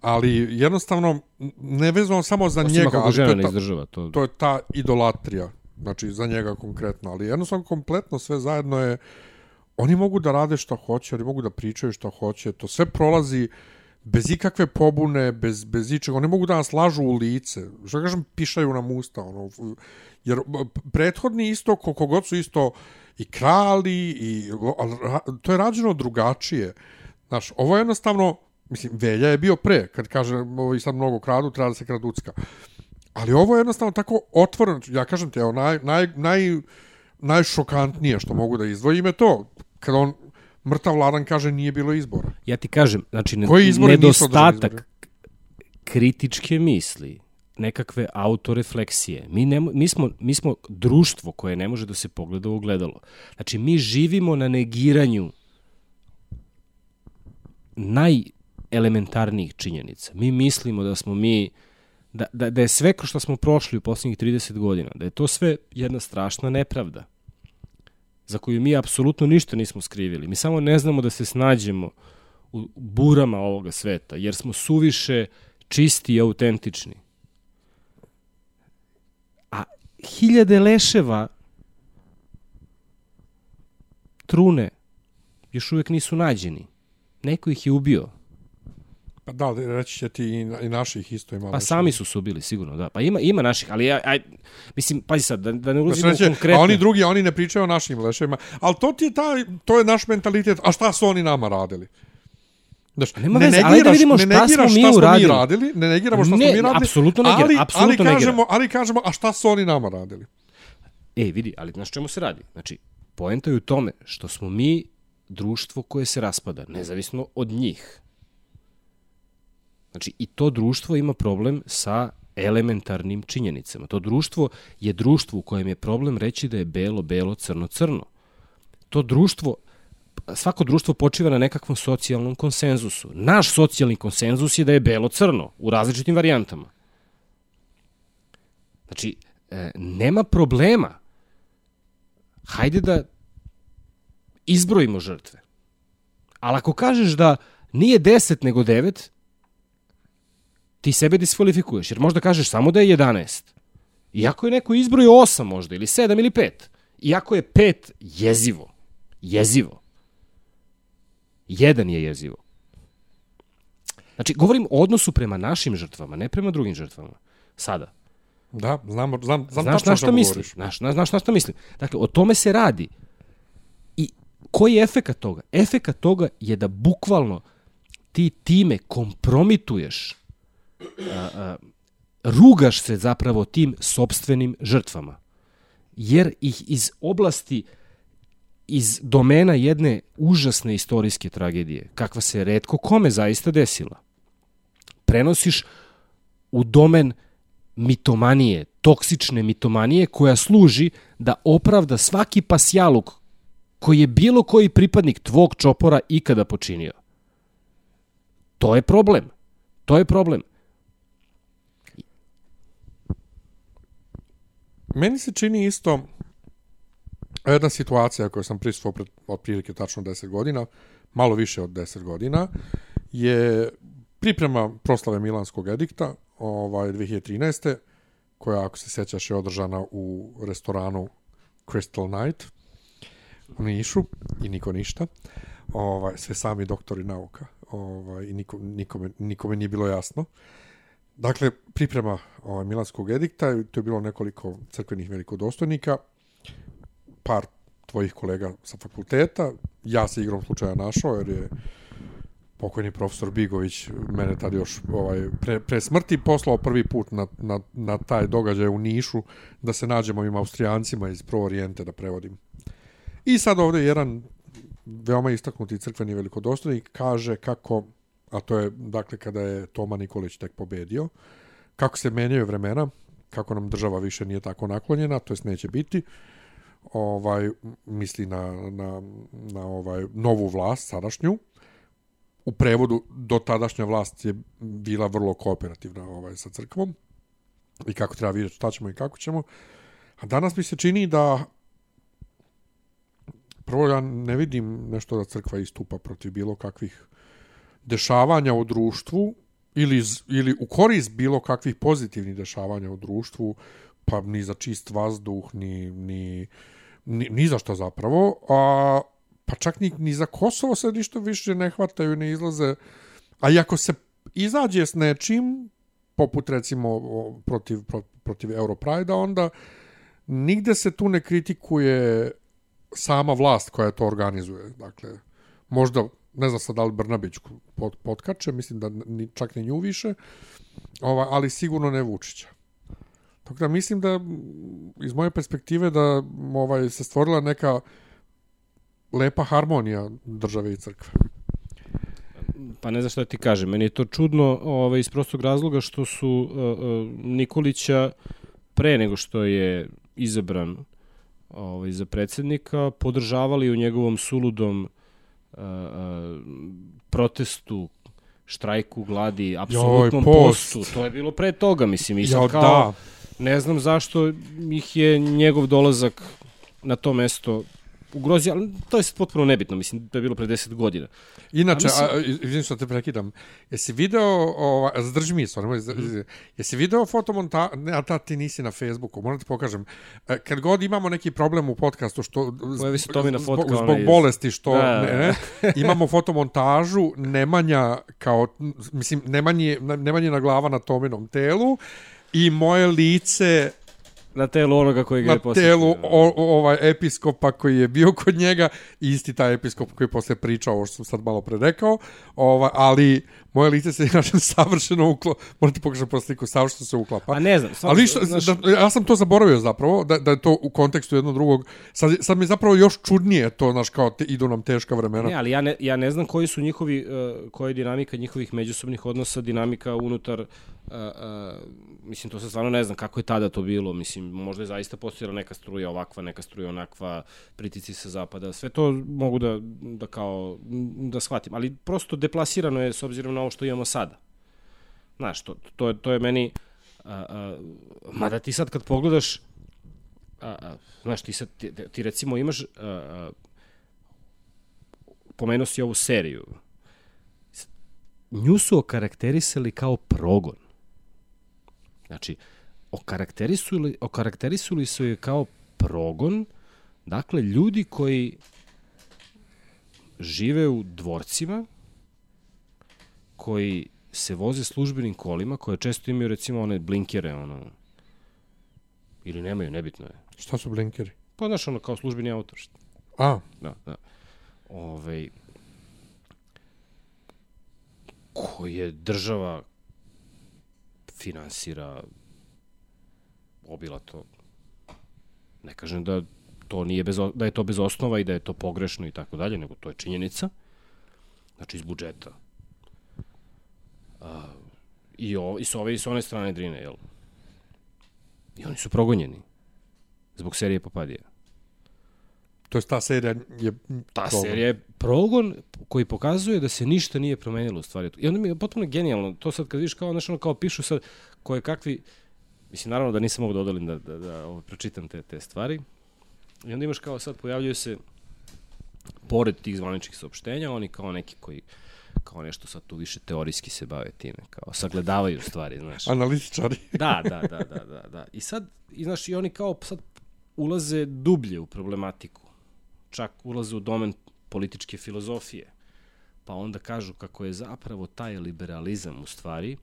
A: Ali jednostavno, ne vezano samo za
B: Osim
A: njega,
B: to
A: je,
B: ta, izdržava, to...
A: to je ta idolatrija, znači za njega konkretno, ali jednostavno kompletno sve zajedno je, oni mogu da rade šta hoće, oni mogu da pričaju šta hoće, to sve prolazi uh, bez ikakve pobune, bez, bez ičega. Oni mogu da nas lažu u lice. Što kažem, pišaju nam usta. Ono, jer prethodni isto, koliko god su isto i krali, i, to je rađeno drugačije. Znaš, ovo je jednostavno, mislim, Velja je bio pre, kad kaže, ovo i sad mnogo kradu, treba da se kraducka. Ali ovo je jednostavno tako otvoreno, ja kažem ti, evo, naj, naj, naj, najšokantnije što mogu da izdvojim je to, kad on mrtav Vladan kaže nije bilo izbora.
B: Ja ti kažem, znači Koji nedostatak kritičke misli, nekakve autorefleksije. Mi, ne, mi, smo, mi smo društvo koje ne može da se pogleda u ogledalo. Znači, mi živimo na negiranju najelementarnijih činjenica. Mi mislimo da smo mi, da, da, da je sve što smo prošli u poslednjih 30 godina, da je to sve jedna strašna nepravda za koju mi apsolutno ništa nismo skrivili. Mi samo ne znamo da se snađemo u burama ovoga sveta, jer smo suviše čisti i autentični. A hiljade leševa trune još uvek nisu nađeni. Neko ih je ubio.
A: Pa da, reći će ti i, naših isto ima.
B: Pa sami su se ubili, sigurno, da. Pa ima, ima naših, ali ja, aj, mislim, pazi sad, da, da ne ulazimo da konkretno.
A: A oni drugi, oni ne pričaju o našim leševima. Ali to ti je taj, to je naš mentalitet. A šta su oni nama radili?
B: Znaš, nema ne veze, negiraš, ali da vidimo šta, ne smo, mi šta smo mi
A: radili. Ne negiramo šta
B: ne,
A: smo mi radili.
B: Apsolutno negira, ali, apsolutno
A: ali kažemo, ali kažemo, a šta su oni nama radili?
B: E, vidi, ali znaš čemu se radi? Znači, poenta je u tome što smo mi društvo koje se raspada, nezavisno od njih. Znači, i to društvo ima problem sa elementarnim činjenicama. To društvo je društvo u kojem je problem reći da je belo, belo, crno, crno. To društvo, svako društvo počiva na nekakvom socijalnom konsenzusu. Naš socijalni konsenzus je da je belo, crno, u različitim varijantama. Znači, e, nema problema. Hajde da izbrojimo žrtve. Ali ako kažeš da nije 10 nego 9, ti sebe diskvalifikuješ, jer možda kažeš samo da je 11. Iako je neko izbrojio 8 možda, ili 7 ili 5. Iako je 5 jezivo. Jezivo. Jedan je jezivo. Znači, govorim o odnosu prema našim žrtvama, ne prema drugim žrtvama. Sada.
A: Da, znam, znam, znam
B: Znaš
A: tačno
B: na šta
A: govoriš.
B: Znaš, znaš, znaš na šta mislim? Dakle, o tome se radi. I koji je efekat toga? Efekat toga je da bukvalno ti time kompromituješ, a, rugaš se zapravo tim sobstvenim žrtvama. Jer ih iz oblasti iz domena jedne užasne istorijske tragedije, kakva se redko kome zaista desila, prenosiš u domen mitomanije, toksične mitomanije koja služi da opravda svaki pasjaluk koji je bilo koji pripadnik tvog čopora ikada počinio. To je problem. To je problem.
A: Meni se čini isto jedna situacija koju sam prisutuo pred otprilike tačno 10 godina, malo više od 10 godina, je priprema proslave Milanskog edikta ovaj, 2013. koja, ako se sećaš, je održana u restoranu Crystal Night u Nišu i niko ništa. Ovaj, sve sami doktori nauka ovaj, i niko, nikome, nikome nije bilo jasno. Dakle, priprema ovaj, Milanskog edikta, to je bilo nekoliko crkvenih velikodostojnika, par tvojih kolega sa fakulteta, ja se igrom slučaja našao, jer je pokojni profesor Bigović mene tad još ovaj, pre, pre smrti poslao prvi put na, na, na taj događaj u Nišu da se nađemo ovim Austrijancima iz Pro Orijente da prevodim. I sad ovde jedan veoma istaknuti crkveni velikodostojnik kaže kako, a to je dakle kada je Toma Nikolić tek pobedio, kako se menjaju vremena, kako nam država više nije tako naklonjena, to jest neće biti, ovaj misli na, na, na ovaj novu vlast sadašnju. U prevodu do tadašnja vlast je bila vrlo kooperativna ovaj sa crkvom. I kako treba vidjeti šta ćemo i kako ćemo. A danas mi se čini da prvo ja ne vidim nešto da crkva istupa protiv bilo kakvih dešavanja u društvu ili, ili u korist bilo kakvih pozitivnih dešavanja u društvu, pa ni za čist vazduh, ni, ni, ni, ni za što zapravo, a pa čak ni, ni za Kosovo se ništa više ne hvataju, ne izlaze. A i ako se izađe s nečim, poput recimo protiv, pro, protiv Europride-a, onda nigde se tu ne kritikuje sama vlast koja to organizuje. Dakle, možda, ne znam sad da li Brnabić pod, potkače, mislim da ni, čak ni nju više, ova, ali sigurno ne Vučića. Tako da mislim da, iz moje perspektive, da ovaj, se stvorila neka lepa harmonija države i crkve.
B: Pa ne znam šta da ti kažem, meni je to čudno ovaj, iz prostog razloga što su uh, uh, Nikolića pre nego što je izabran ovaj, za predsednika podržavali u njegovom suludom uh, protestu štrajku, gladi, apsolutnom
A: post.
B: postu. To je bilo pre toga, mislim. I sad
A: Jo,
B: kao,
A: da.
B: ne znam zašto ih je njegov dolazak na to mesto ugrozio, ali to je sad potpuno nebitno, mislim, to je bilo pre 10 godina.
A: Inače,
B: A
A: a,
B: mislim-
A: izvim što te prekidam, jesi video, ova, zdrži mi nemoj,
B: Mhm.
A: jesi video fotomonta, ne, a ta ti nisi na Facebooku, moram ti pokažem, E, kad god imamo neki problem u podcastu, što,
B: Pojavi se Tomina
A: zbog,
B: fotka,
A: zbog
B: ona iz-
A: bolesti, što,
B: Da, da,
A: ne, ne, imamo fotomontažu, Nemanja kao, mislim, Nemanje, Nemanjina glava na Tominom telu, i moje lice
B: Na telu onoga koji ga je
A: na
B: posjetio.
A: telu o, ovaj episkopa koji je bio kod njega isti taj episkop koji je posle pričao ovo što sam sad malo pre rekao ovaj, ali moje lice se inače savršeno uklo morate pokažem po sliku savršeno se uklapa
B: Pa ne znam, stvarno,
A: ali što,
B: znaš-
A: da, ja sam to zaboravio zapravo, da, da je to u kontekstu jednog drugog. Sad, sad mi zapravo još čudnije to, znaš, kao te, idu nam teška vremena.
B: Ne, ali ja ne, ja ne znam koji su njihovi, uh, koja je dinamika njihovih međusobnih odnosa, dinamika unutar, uh, uh, mislim, to se stvarno ne znam kako je tada to bilo, mislim, možda je zaista postojala neka struja ovakva, neka struja onakva, pritici sa zapada, sve to mogu da, da kao, da shvatim, ali prosto deplasirano je s obzirom na ovo što imamo sada. Znaš, to, to, je, to je meni, uh, uh, mada ti sad kad pogledaš, a, a, znaš, ti, sad, ti, ti recimo imaš a, a, pomenuo si ovu seriju. Nju su okarakterisali kao progon. Znači, okarakterisuli, okarakterisuli su je kao progon, dakle, ljudi koji žive u dvorcima, koji se voze službenim kolima, koje često imaju recimo one blinkere, ono, Ili nemaju, nebitno je.
A: Šta su blinkeri?
B: Pa znaš, ono kao službeni autor.
A: A,
B: Da, da. Ove, koje država finansira obilato. Ne kažem da to nije bez, da je to bez osnova i da je to pogrešno i tako dalje, nego to je činjenica. Znači iz budžeta. A, I, o, I s ove i s one strane Drine, jel? I oni su progonjeni. Zbog serije Papadija.
A: To je ta serija je...
B: Ta
A: progon.
B: serija je progon koji pokazuje da se ništa nije promenilo u stvari. I onda mi je potpuno genijalno, to sad kad vidiš kao, znaš, ono kao pišu sad koje kakvi, mislim, naravno da nisam mogu da odolim da, da, da ovo, pročitam te, te stvari. I onda imaš kao sad pojavljaju se pored tih zvaničnih saopštenja, oni kao neki koji kao nešto sad tu više teorijski se bave time, kao sagledavaju stvari, znaš.
A: Analitičari.
B: Da, da, da, da, da, da. I sad, i znaš, i oni kao sad ulaze dublje u problematiku. Čak ulaze u domen političke filozofije. Pa onda kažu kako je zapravo taj liberalizam u stvari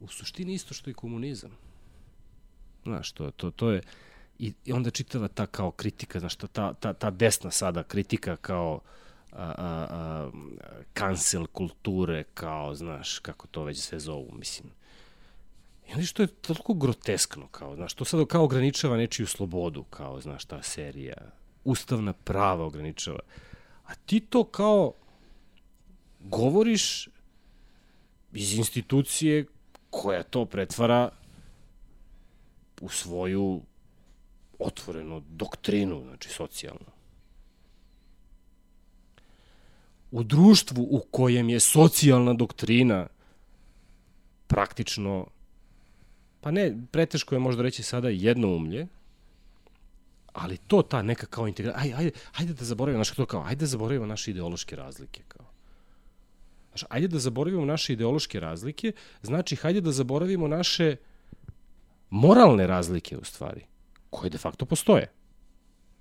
B: u suštini isto što i komunizam. Znaš, to, to, to je... I, I onda čitava ta kao kritika, znaš, ta, ta, ta, desna sada kritika kao a, a, a, cancel kulture, kao, znaš, kako to već sve zovu, mislim. I onda što je toliko groteskno, kao, znaš, to sad kao ograničava nečiju slobodu, kao, znaš, ta serija, ustavna prava ograničava. A ti to kao govoriš iz institucije koja to pretvara u svoju otvorenu doktrinu, znači socijalnu. U društvu u kojem je socijalna doktrina praktično pa ne, preteško je možda reći sada jedno umlje, ali to ta neka kao integracija, aj, ajde, ajde da zaboravimo, znaš to kao, ajde da zaboravimo naše ideološke razlike, kao. Znaš, ajde da zaboravimo naše ideološke razlike, znači, hajde da zaboravimo naše moralne razlike, u stvari, koje de facto postoje.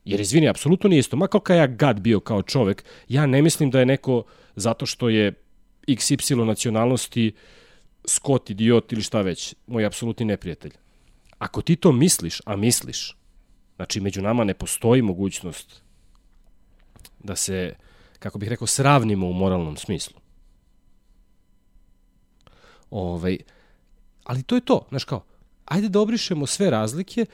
B: Jer, izvini, apsolutno nije isto. Ma koliko ja gad bio kao čovek, ja ne mislim da je neko, zato što je XY nacionalnosti, Scott, idiot ili šta već, moj apsolutni neprijatelj. Ako ti to misliš, a misliš, znači među nama ne postoji mogućnost da se, kako bih rekao, sravnimo u moralnom smislu. Ovaj, ali to je to, znaš kao, ajde da obrišemo sve razlike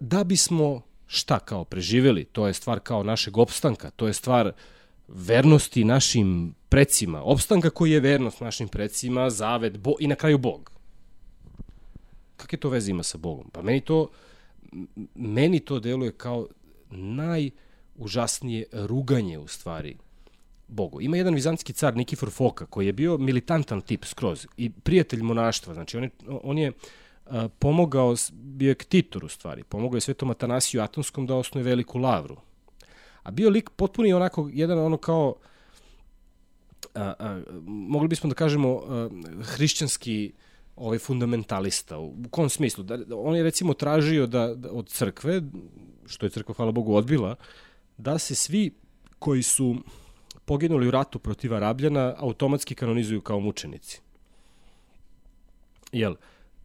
B: da bismo šta kao preživeli, to je stvar kao našeg opstanka, to je stvar vernosti našim precima, opstanka koji je vernost našim precima, zavet bo, i na kraju Bog. Kakve to veze ima sa Bogom? Pa meni to, meni to deluje kao najužasnije ruganje u stvari Bogu. Ima jedan vizantski car Nikifor Foka koji je bio militantan tip skroz i prijatelj monaštva. Znači on je, on je a, pomogao, bio je ktitor u stvari, pomogao je svetom Atanasiju Atonskom da osnuje veliku lavru. A bio lik potpuni onako, jedan ono kao, a, a, mogli bismo da kažemo a, hrišćanski ovaj fundamentalista. U kom smislu? Da, on je recimo tražio da, da od crkve, što je crkva hvala Bogu odbila, da se svi koji su poginuli u ratu protiv Arabljana automatski kanonizuju kao mučenici. Jel?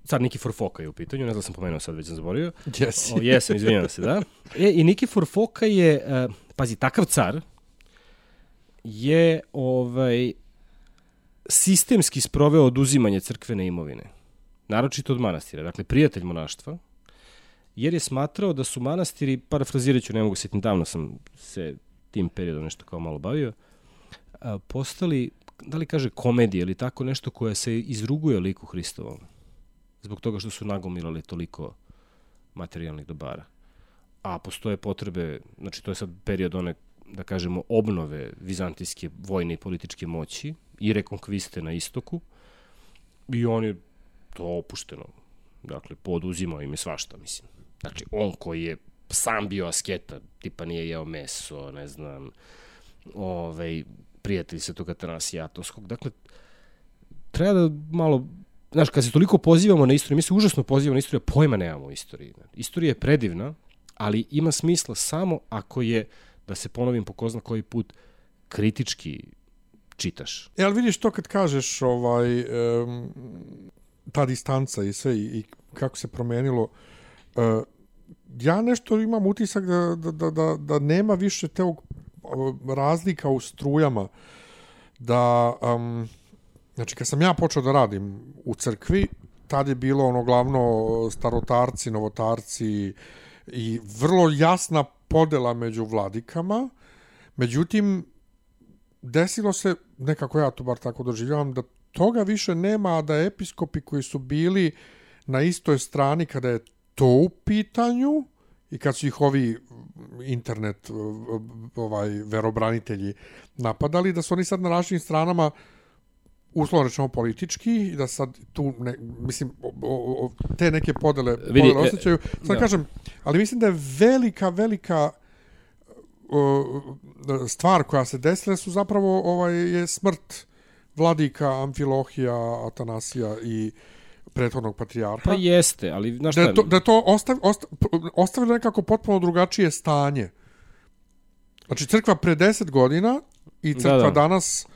B: Car Nikifor Foka je u pitanju, ne znam da sam pomenuo sad, već sam zaboravio.
A: Jesi.
B: O, jesam, izvinjavam se, da. E, I Nikifor Foka je, uh, pazi, takav car je ovaj, sistemski sproveo oduzimanje crkvene imovine. Naročito od manastira. Dakle, prijatelj monaštva, jer je smatrao da su manastiri, parafrazirat ću, ne mogu sjetiti, davno sam se tim periodom nešto kao malo bavio, postali, da li kaže komedije ili tako nešto koje se izruguje liku Hristovom. Zbog toga što su nagomilali toliko materijalnih dobara. A postoje potrebe, znači to je sad period one, da kažemo, obnove vizantijske vojne i političke moći i rekonkviste na istoku i on je to opušteno. Dakle, poduzimao im je svašta, mislim. Znači, on koji je sam bio asketa, tipa nije jeo meso, ne znam, ovaj, prijatelj Svetog Atanasija Atonskog. Dakle, treba da malo znaš, kad se toliko pozivamo na istoriju, mi se užasno pozivamo na istoriju, pojma nemamo o istoriji. Istorija je predivna, ali ima smisla samo ako je, da se ponovim po ko zna koji put, kritički čitaš.
A: E, ali vidiš to kad kažeš ovaj, um, ta distanca i sve i, i kako se promenilo uh, ja nešto imam utisak da, da, da, da, da nema više tog razlika u strujama. Da, um, znači, kad sam ja počeo da radim u crkvi, tad je bilo ono glavno starotarci, novotarci i vrlo jasna podela među vladikama. Međutim, desilo se, nekako ja to bar tako doživljavam, da toga više nema, a da episkopi koji su bili na istoj strani kada je to u pitanju i kad su ih ovi internet ovaj verobranitelji napadali da su oni sad na našim stranama uslovno rečeno politički i da sad tu ne, mislim o, o, te neke podele, Vidi, podele osjećaju sad da. kažem ali mislim da je velika velika stvar koja se desila su zapravo ovaj je smrt vladika Amfilohija, Atanasija i prethodnog patrijarha.
B: Pa jeste, ali znaš
A: šta... Da to, da to ostav, ostav, ostavilo nekako potpuno drugačije stanje. Znači, crkva pre 10 godina i crkva da, da. danas...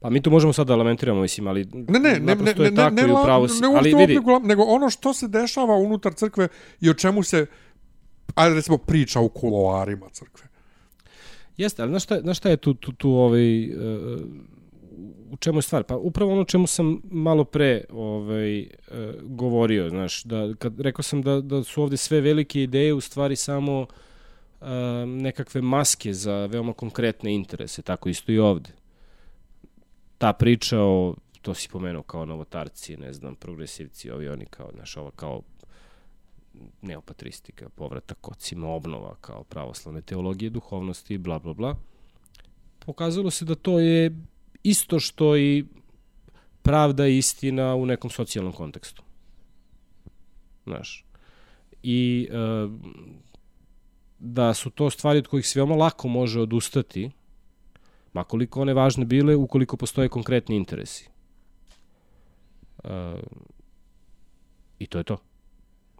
B: Pa mi tu možemo sad da lamentiramo, mislim, ali
A: ne, ne, ne, ne, ne, ne, ne, upravo si, ne, ali vidi... Nego, nego ono što se dešava unutar crkve i o čemu se, ajde recimo, priča u kuloarima crkve.
B: Jeste, ali znaš šta, znaš šta je tu, tu, tu ovaj, uh, u čemu je stvar? Pa upravo ono čemu sam malo pre ovaj, uh, govorio, znaš, da, kad rekao sam da, da su ovde sve velike ideje u stvari samo uh, nekakve maske za veoma konkretne interese, tako isto i ovde. Ta priča o, to si pomenuo kao novotarci, ne znam, progresivci, ovi oni kao, znaš, ovo kao neopatristika, povratak kocima, obnova kao pravoslavne teologije, duhovnosti, bla, bla, bla. Pokazalo se da to je isto što i pravda i istina u nekom socijalnom kontekstu. Znaš. I e, da su to stvari od kojih se veoma lako može odustati, makoliko one važne bile, ukoliko postoje konkretni interesi. E, I to je to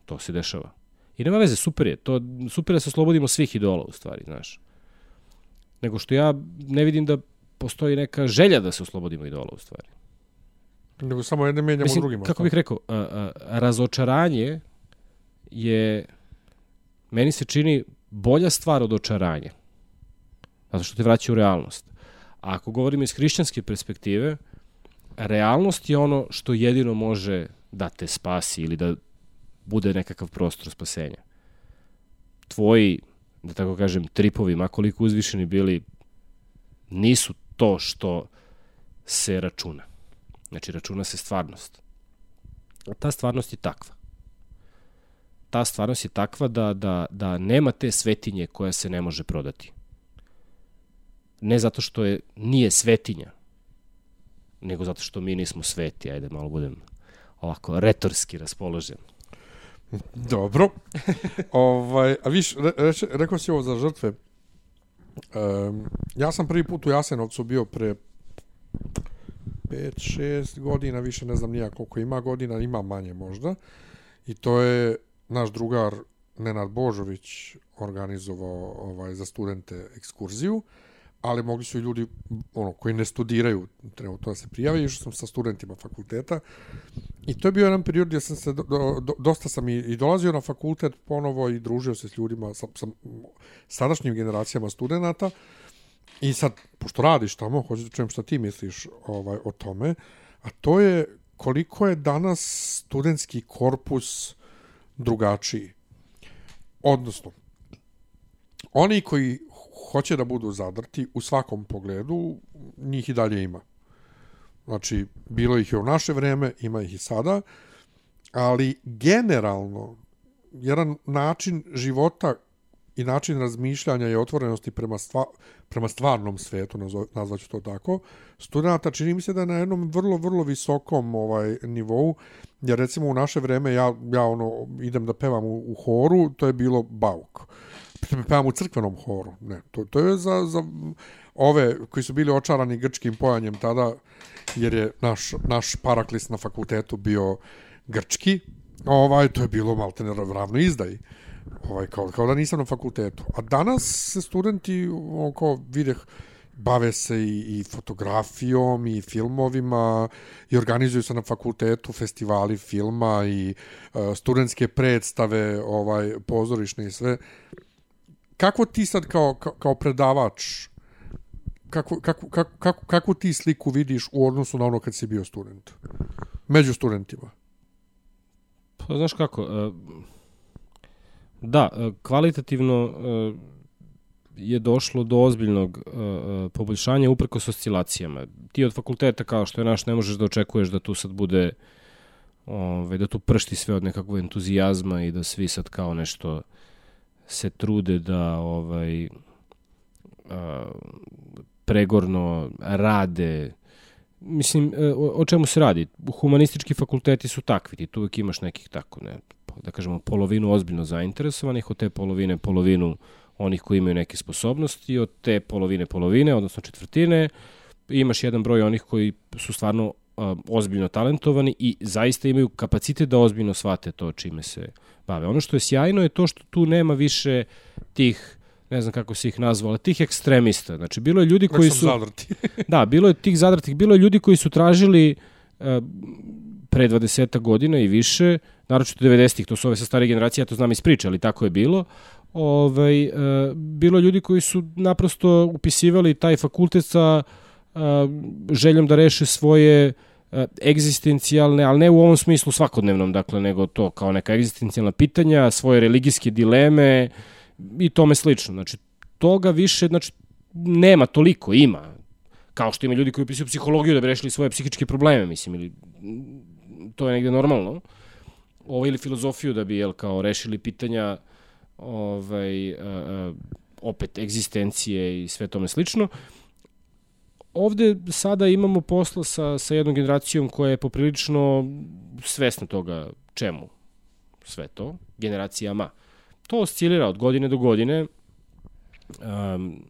B: to se dešava. I nema veze, super je. To, super je da se oslobodimo svih idola, u stvari, znaš. Nego što ja ne vidim da postoji neka želja da se oslobodimo idola, u stvari.
A: Nego samo jedne menjamo Mislim, drugima.
B: Kako bih rekao, a, a, razočaranje je, meni se čini bolja stvar od očaranja. Zato što te vraća u realnost. A ako govorimo iz hrišćanske perspektive, realnost je ono što jedino može da te spasi ili da bude nekakav prostor spasenja. Tvoji, da tako kažem, tripovi, makoliko uzvišeni bili, nisu to što se računa. Znači, računa se stvarnost. A ta stvarnost je takva. Ta stvarnost je takva da, da, da nema te svetinje koja se ne može prodati. Ne zato što je, nije svetinja, nego zato što mi nismo sveti. Ajde, malo budem ovako retorski raspoložen.
A: Dobro. ovaj, a viš, re, reče, rekao si ovo za žrtve. Um, ja sam prvi put u Jasenovcu bio pre 5-6 godina, više ne znam nija koliko ima godina, ima manje možda. I to je naš drugar Nenad Božović organizovao ovaj, za studente ekskurziju. Uh, ali mogli su i ljudi ono, koji ne studiraju trenutno da se prijave, išao sam sa studentima fakulteta. I to je bio jedan period gdje sam se, do, do, dosta sam i, i dolazio na fakultet ponovo i družio se s ljudima, sa, sa sadašnjim generacijama studenta i sad, pošto radiš tamo, hoću da čujem šta ti misliš ovaj, o tome, a to je koliko je danas studentski korpus drugačiji. Odnosno, oni koji hoće da budu zadrti u svakom pogledu, njih i dalje ima. Znači, bilo ih je u naše vreme, ima ih i sada, ali generalno, jedan način života i način razmišljanja i otvorenosti prema, stva, prema stvarnom svetu, nazvaću to tako, studenta čini mi se da je na jednom vrlo, vrlo visokom ovaj nivou, jer recimo u naše vreme ja, ja ono, idem da pevam u, u horu, to je bilo bauk pevam u crkvenom horu. Ne, to, to je za, za ove koji su bili očarani grčkim pojanjem tada, jer je naš, naš paraklis na fakultetu bio grčki, ovaj, to je bilo malte ravno izdaji. Ovaj, kao, kao da nisam na fakultetu. A danas se studenti oko videh bave se i, i fotografijom i filmovima i organizuju se na fakultetu festivali filma i uh, studentske predstave ovaj pozorišne i sve kako ti sad kao, kao, kao predavač kako, kako, kako, kako, kako ti sliku vidiš u odnosu na ono kad si bio student među studentima
B: pa znaš kako uh, da uh, kvalitativno uh, je došlo do ozbiljnog uh, poboljšanja s oscilacijama. Ti od fakulteta kao što je naš ne možeš da očekuješ da tu sad bude ovaj, da tu pršti sve od nekakvog entuzijazma i da svi sad kao nešto se trude da ovaj uh, pregorno rade mislim, o, o čemu se radi? Humanistički fakulteti su takvi, ti tu uvijek imaš nekih tako, ne, da kažemo, polovinu ozbiljno zainteresovanih, od te polovine polovinu onih koji imaju neke sposobnosti, od te polovine polovine, odnosno četvrtine, imaš jedan broj onih koji su stvarno ozbiljno talentovani i zaista imaju kapacitet da ozbiljno shvate to čime se bave. Ono što je sjajno je to što tu nema više tih ne znam kako se ih nazvala, tih ekstremista. Znači, bilo je ljudi koji su...
A: Zadrti.
B: da, bilo je tih zadrtih, bilo je ljudi koji su tražili uh, pre 20 godina i više, naročito 90-ih, to su ove sa stare generacije, ja to znam iz priče, ali tako je bilo, ovaj, e, bilo ljudi koji su naprosto upisivali taj fakultet sa e, željom da reše svoje egzistencijalne, ali ne u ovom smislu svakodnevnom, dakle, nego to kao neka egzistencijalna pitanja, svoje religijske dileme i tome slično. Znači, toga više, znači, nema toliko, ima. Kao što ima ljudi koji upisuju psihologiju da bi rešili svoje psihičke probleme, mislim, ili to je negde normalno. Ovo ili filozofiju da bi, jel, kao rešili pitanja uh, ovaj, uh, opet egzistencije i sve tome slično. Ovde sada imamo posla sa, sa jednom generacijom koja je poprilično svesna toga čemu sve to, generacijama. To oscilira od godine do godine. Um,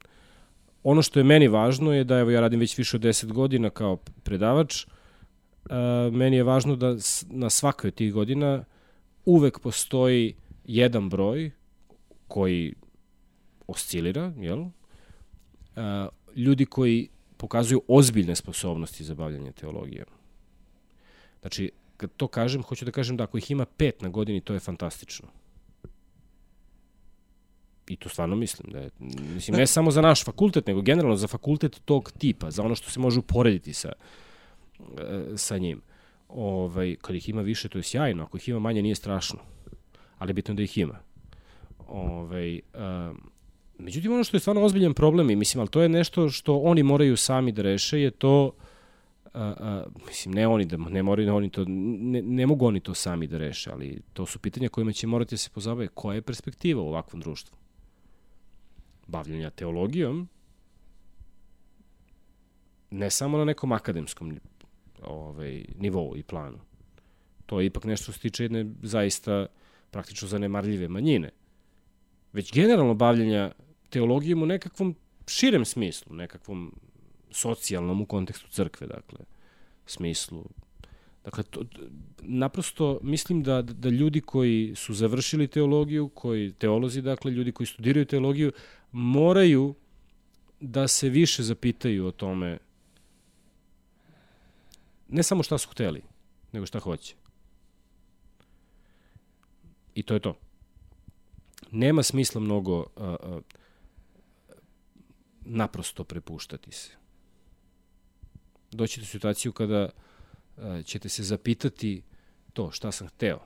B: ono što je meni važno je da evo ja radim već više od 10 godina kao predavač. Uh, meni je važno da na svakoj od tih godina uvek postoji jedan broj koji oscilira, jel? Uh, ljudi koji pokazuju ozbiljne sposobnosti za bavljanje teologijom. Znači, kad to kažem, hoću da kažem da ako ih ima pet na godini, to je fantastično. I to stvarno mislim da je, mislim, ne samo za naš fakultet, nego generalno za fakultet tog tipa, za ono što se može uporediti sa, sa njim. Ovaj, kad ih ima više, to je sjajno, ako ih ima manje, nije strašno. Ali bitno da ih ima. Ovaj, uh, međutim, ono što je stvarno ozbiljan problem, i mislim, ali to je nešto što oni moraju sami da reše, je to, uh, uh, mislim, ne oni da, ne moraju ne oni to, ne, ne mogu oni to sami da reše, ali to su pitanja kojima će morati da se pozabave. Koja je perspektiva u ovakvom društvu? Bavljanja teologijom, ne samo na nekom akademskom ovaj, nivou i planu. To je ipak nešto što se tiče jedne zaista praktično zanemarljive manjine već generalno bavljanja teologijom u nekakvom širem smislu, nekakvom socijalnom u kontekstu crkve, dakle, smislu. Dakle, to, naprosto mislim da, da ljudi koji su završili teologiju, koji teolozi, dakle, ljudi koji studiraju teologiju, moraju da se više zapitaju o tome ne samo šta su hteli, nego šta hoće. I to je to nema smisla mnogo uh, uh, naprosto prepuštati se. Doći u situaciju kada uh, ćete se zapitati to šta sam hteo.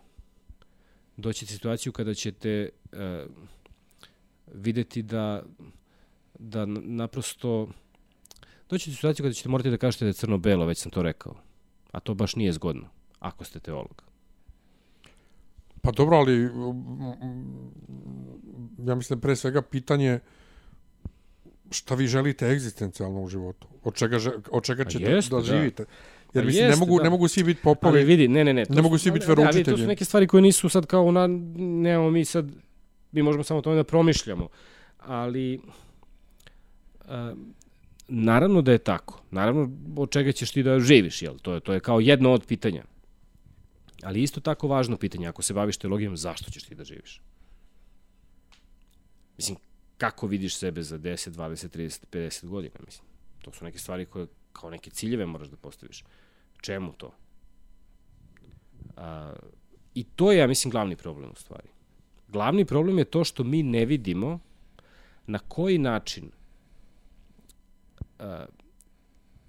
B: Doći u situaciju kada ćete uh, videti da da naprosto doći u situaciju kada ćete morati da kažete da je crno-belo, već sam to rekao. A to baš nije zgodno, ako ste teolog.
A: Pa dobro, ali ja mislim pre svega pitanje šta vi želite egzistencijalno u životu? Od čega, od čega ćete jeste, da, da živite? Jer pa mislim, jeste, ne, mogu, da. ne mogu svi biti popovi.
B: Ali vidi, ne, ne, ne.
A: Ne mogu svi biti veroučitelji. Da,
B: to su neke stvari koje nisu sad kao, na, nemamo mi sad, mi možemo samo tome da promišljamo. Ali, a, naravno da je tako. Naravno, od čega ćeš ti da živiš, jel? To je, to je kao jedno od pitanja. Ali isto tako važno pitanje, ako se baviš teologijom, zašto ćeš ti da živiš? Mislim, kako vidiš sebe za 10, 20, 30, 50 godina, mislim? To su neke stvari koje kao neke ciljeve moraš da postaviš. Čemu to? A, I to je, ja mislim, glavni problem u stvari. Glavni problem je to što mi ne vidimo na koji način a,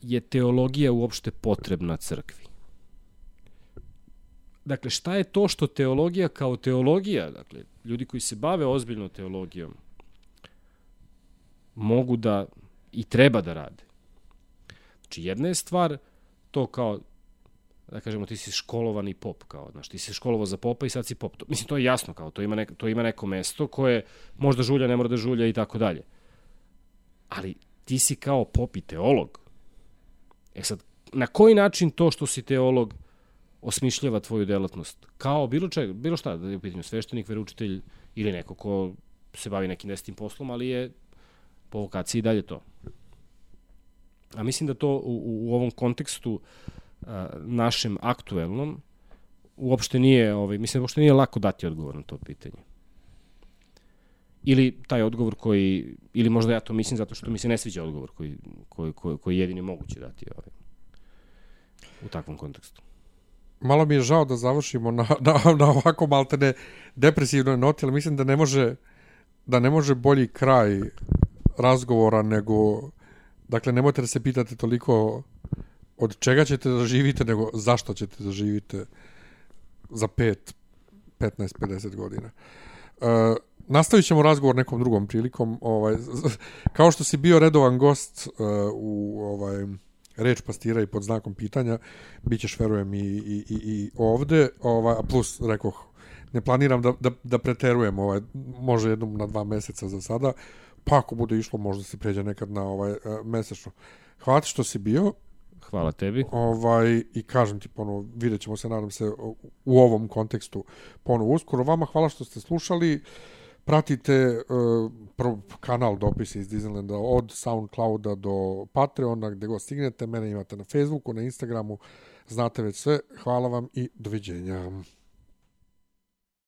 B: je teologija uopšte potrebna crkvi. Dakle, šta je to što teologija kao teologija, dakle, ljudi koji se bave ozbiljno teologijom, mogu da i treba da rade. Znači, jedna je stvar to kao, da kažemo, ti si školovani pop, kao, znaš, ti si školovao za popa i sad si pop. To, mislim, to je jasno, kao, to ima, neko, to ima neko mesto koje možda žulja, ne mora da žulja i tako dalje. Ali ti si kao pop i teolog. E sad, na koji način to što si teolog osmišljava tvoju delatnost? Kao bilo, čega, bilo šta, da je u pitanju sveštenik, veručitelj ili neko ko se bavi nekim desetim poslom, ali je po vokaciji dalje to. A mislim da to u, u ovom kontekstu a, našem aktuelnom uopšte nije, ovaj, mislim da uopšte nije lako dati odgovor na to pitanje. Ili taj odgovor koji, ili možda ja to mislim zato što mi se ne sviđa odgovor koji, koji, koji, koji je jedini moguće dati ovaj, u takvom kontekstu.
A: Malo mi je žao da završimo na, na, na ovako maltene depresivnoj noti, ali mislim da ne može da ne može bolji kraj razgovora nego dakle nemojte da se pitate toliko od čega ćete da živite nego zašto ćete da živite za 5 15 50 godina. Uh, nastavit ćemo razgovor nekom drugom prilikom. Ovaj, kao što si bio redovan gost uh, u ovaj, reč pastira i pod znakom pitanja, bit ćeš, verujem, i, i, i, i ovde. Ovaj, plus, rekoh, ne planiram da, da, da preterujem, ovaj, može jednom na dva meseca za sada. Uh, pa ako bude išlo možda se pređe nekad na ovaj uh, mesečno. Hvala što si bio.
B: Hvala tebi.
A: Ovaj, I kažem ti ponovo, vidjet ćemo se, nadam se, u ovom kontekstu ponovo uskoro. Vama hvala što ste slušali. Pratite uh, kanal Dopisi iz Disneylanda od Soundclouda do Patreona, gde god stignete. Mene imate na Facebooku, na Instagramu. Znate već sve. Hvala vam i doviđenja.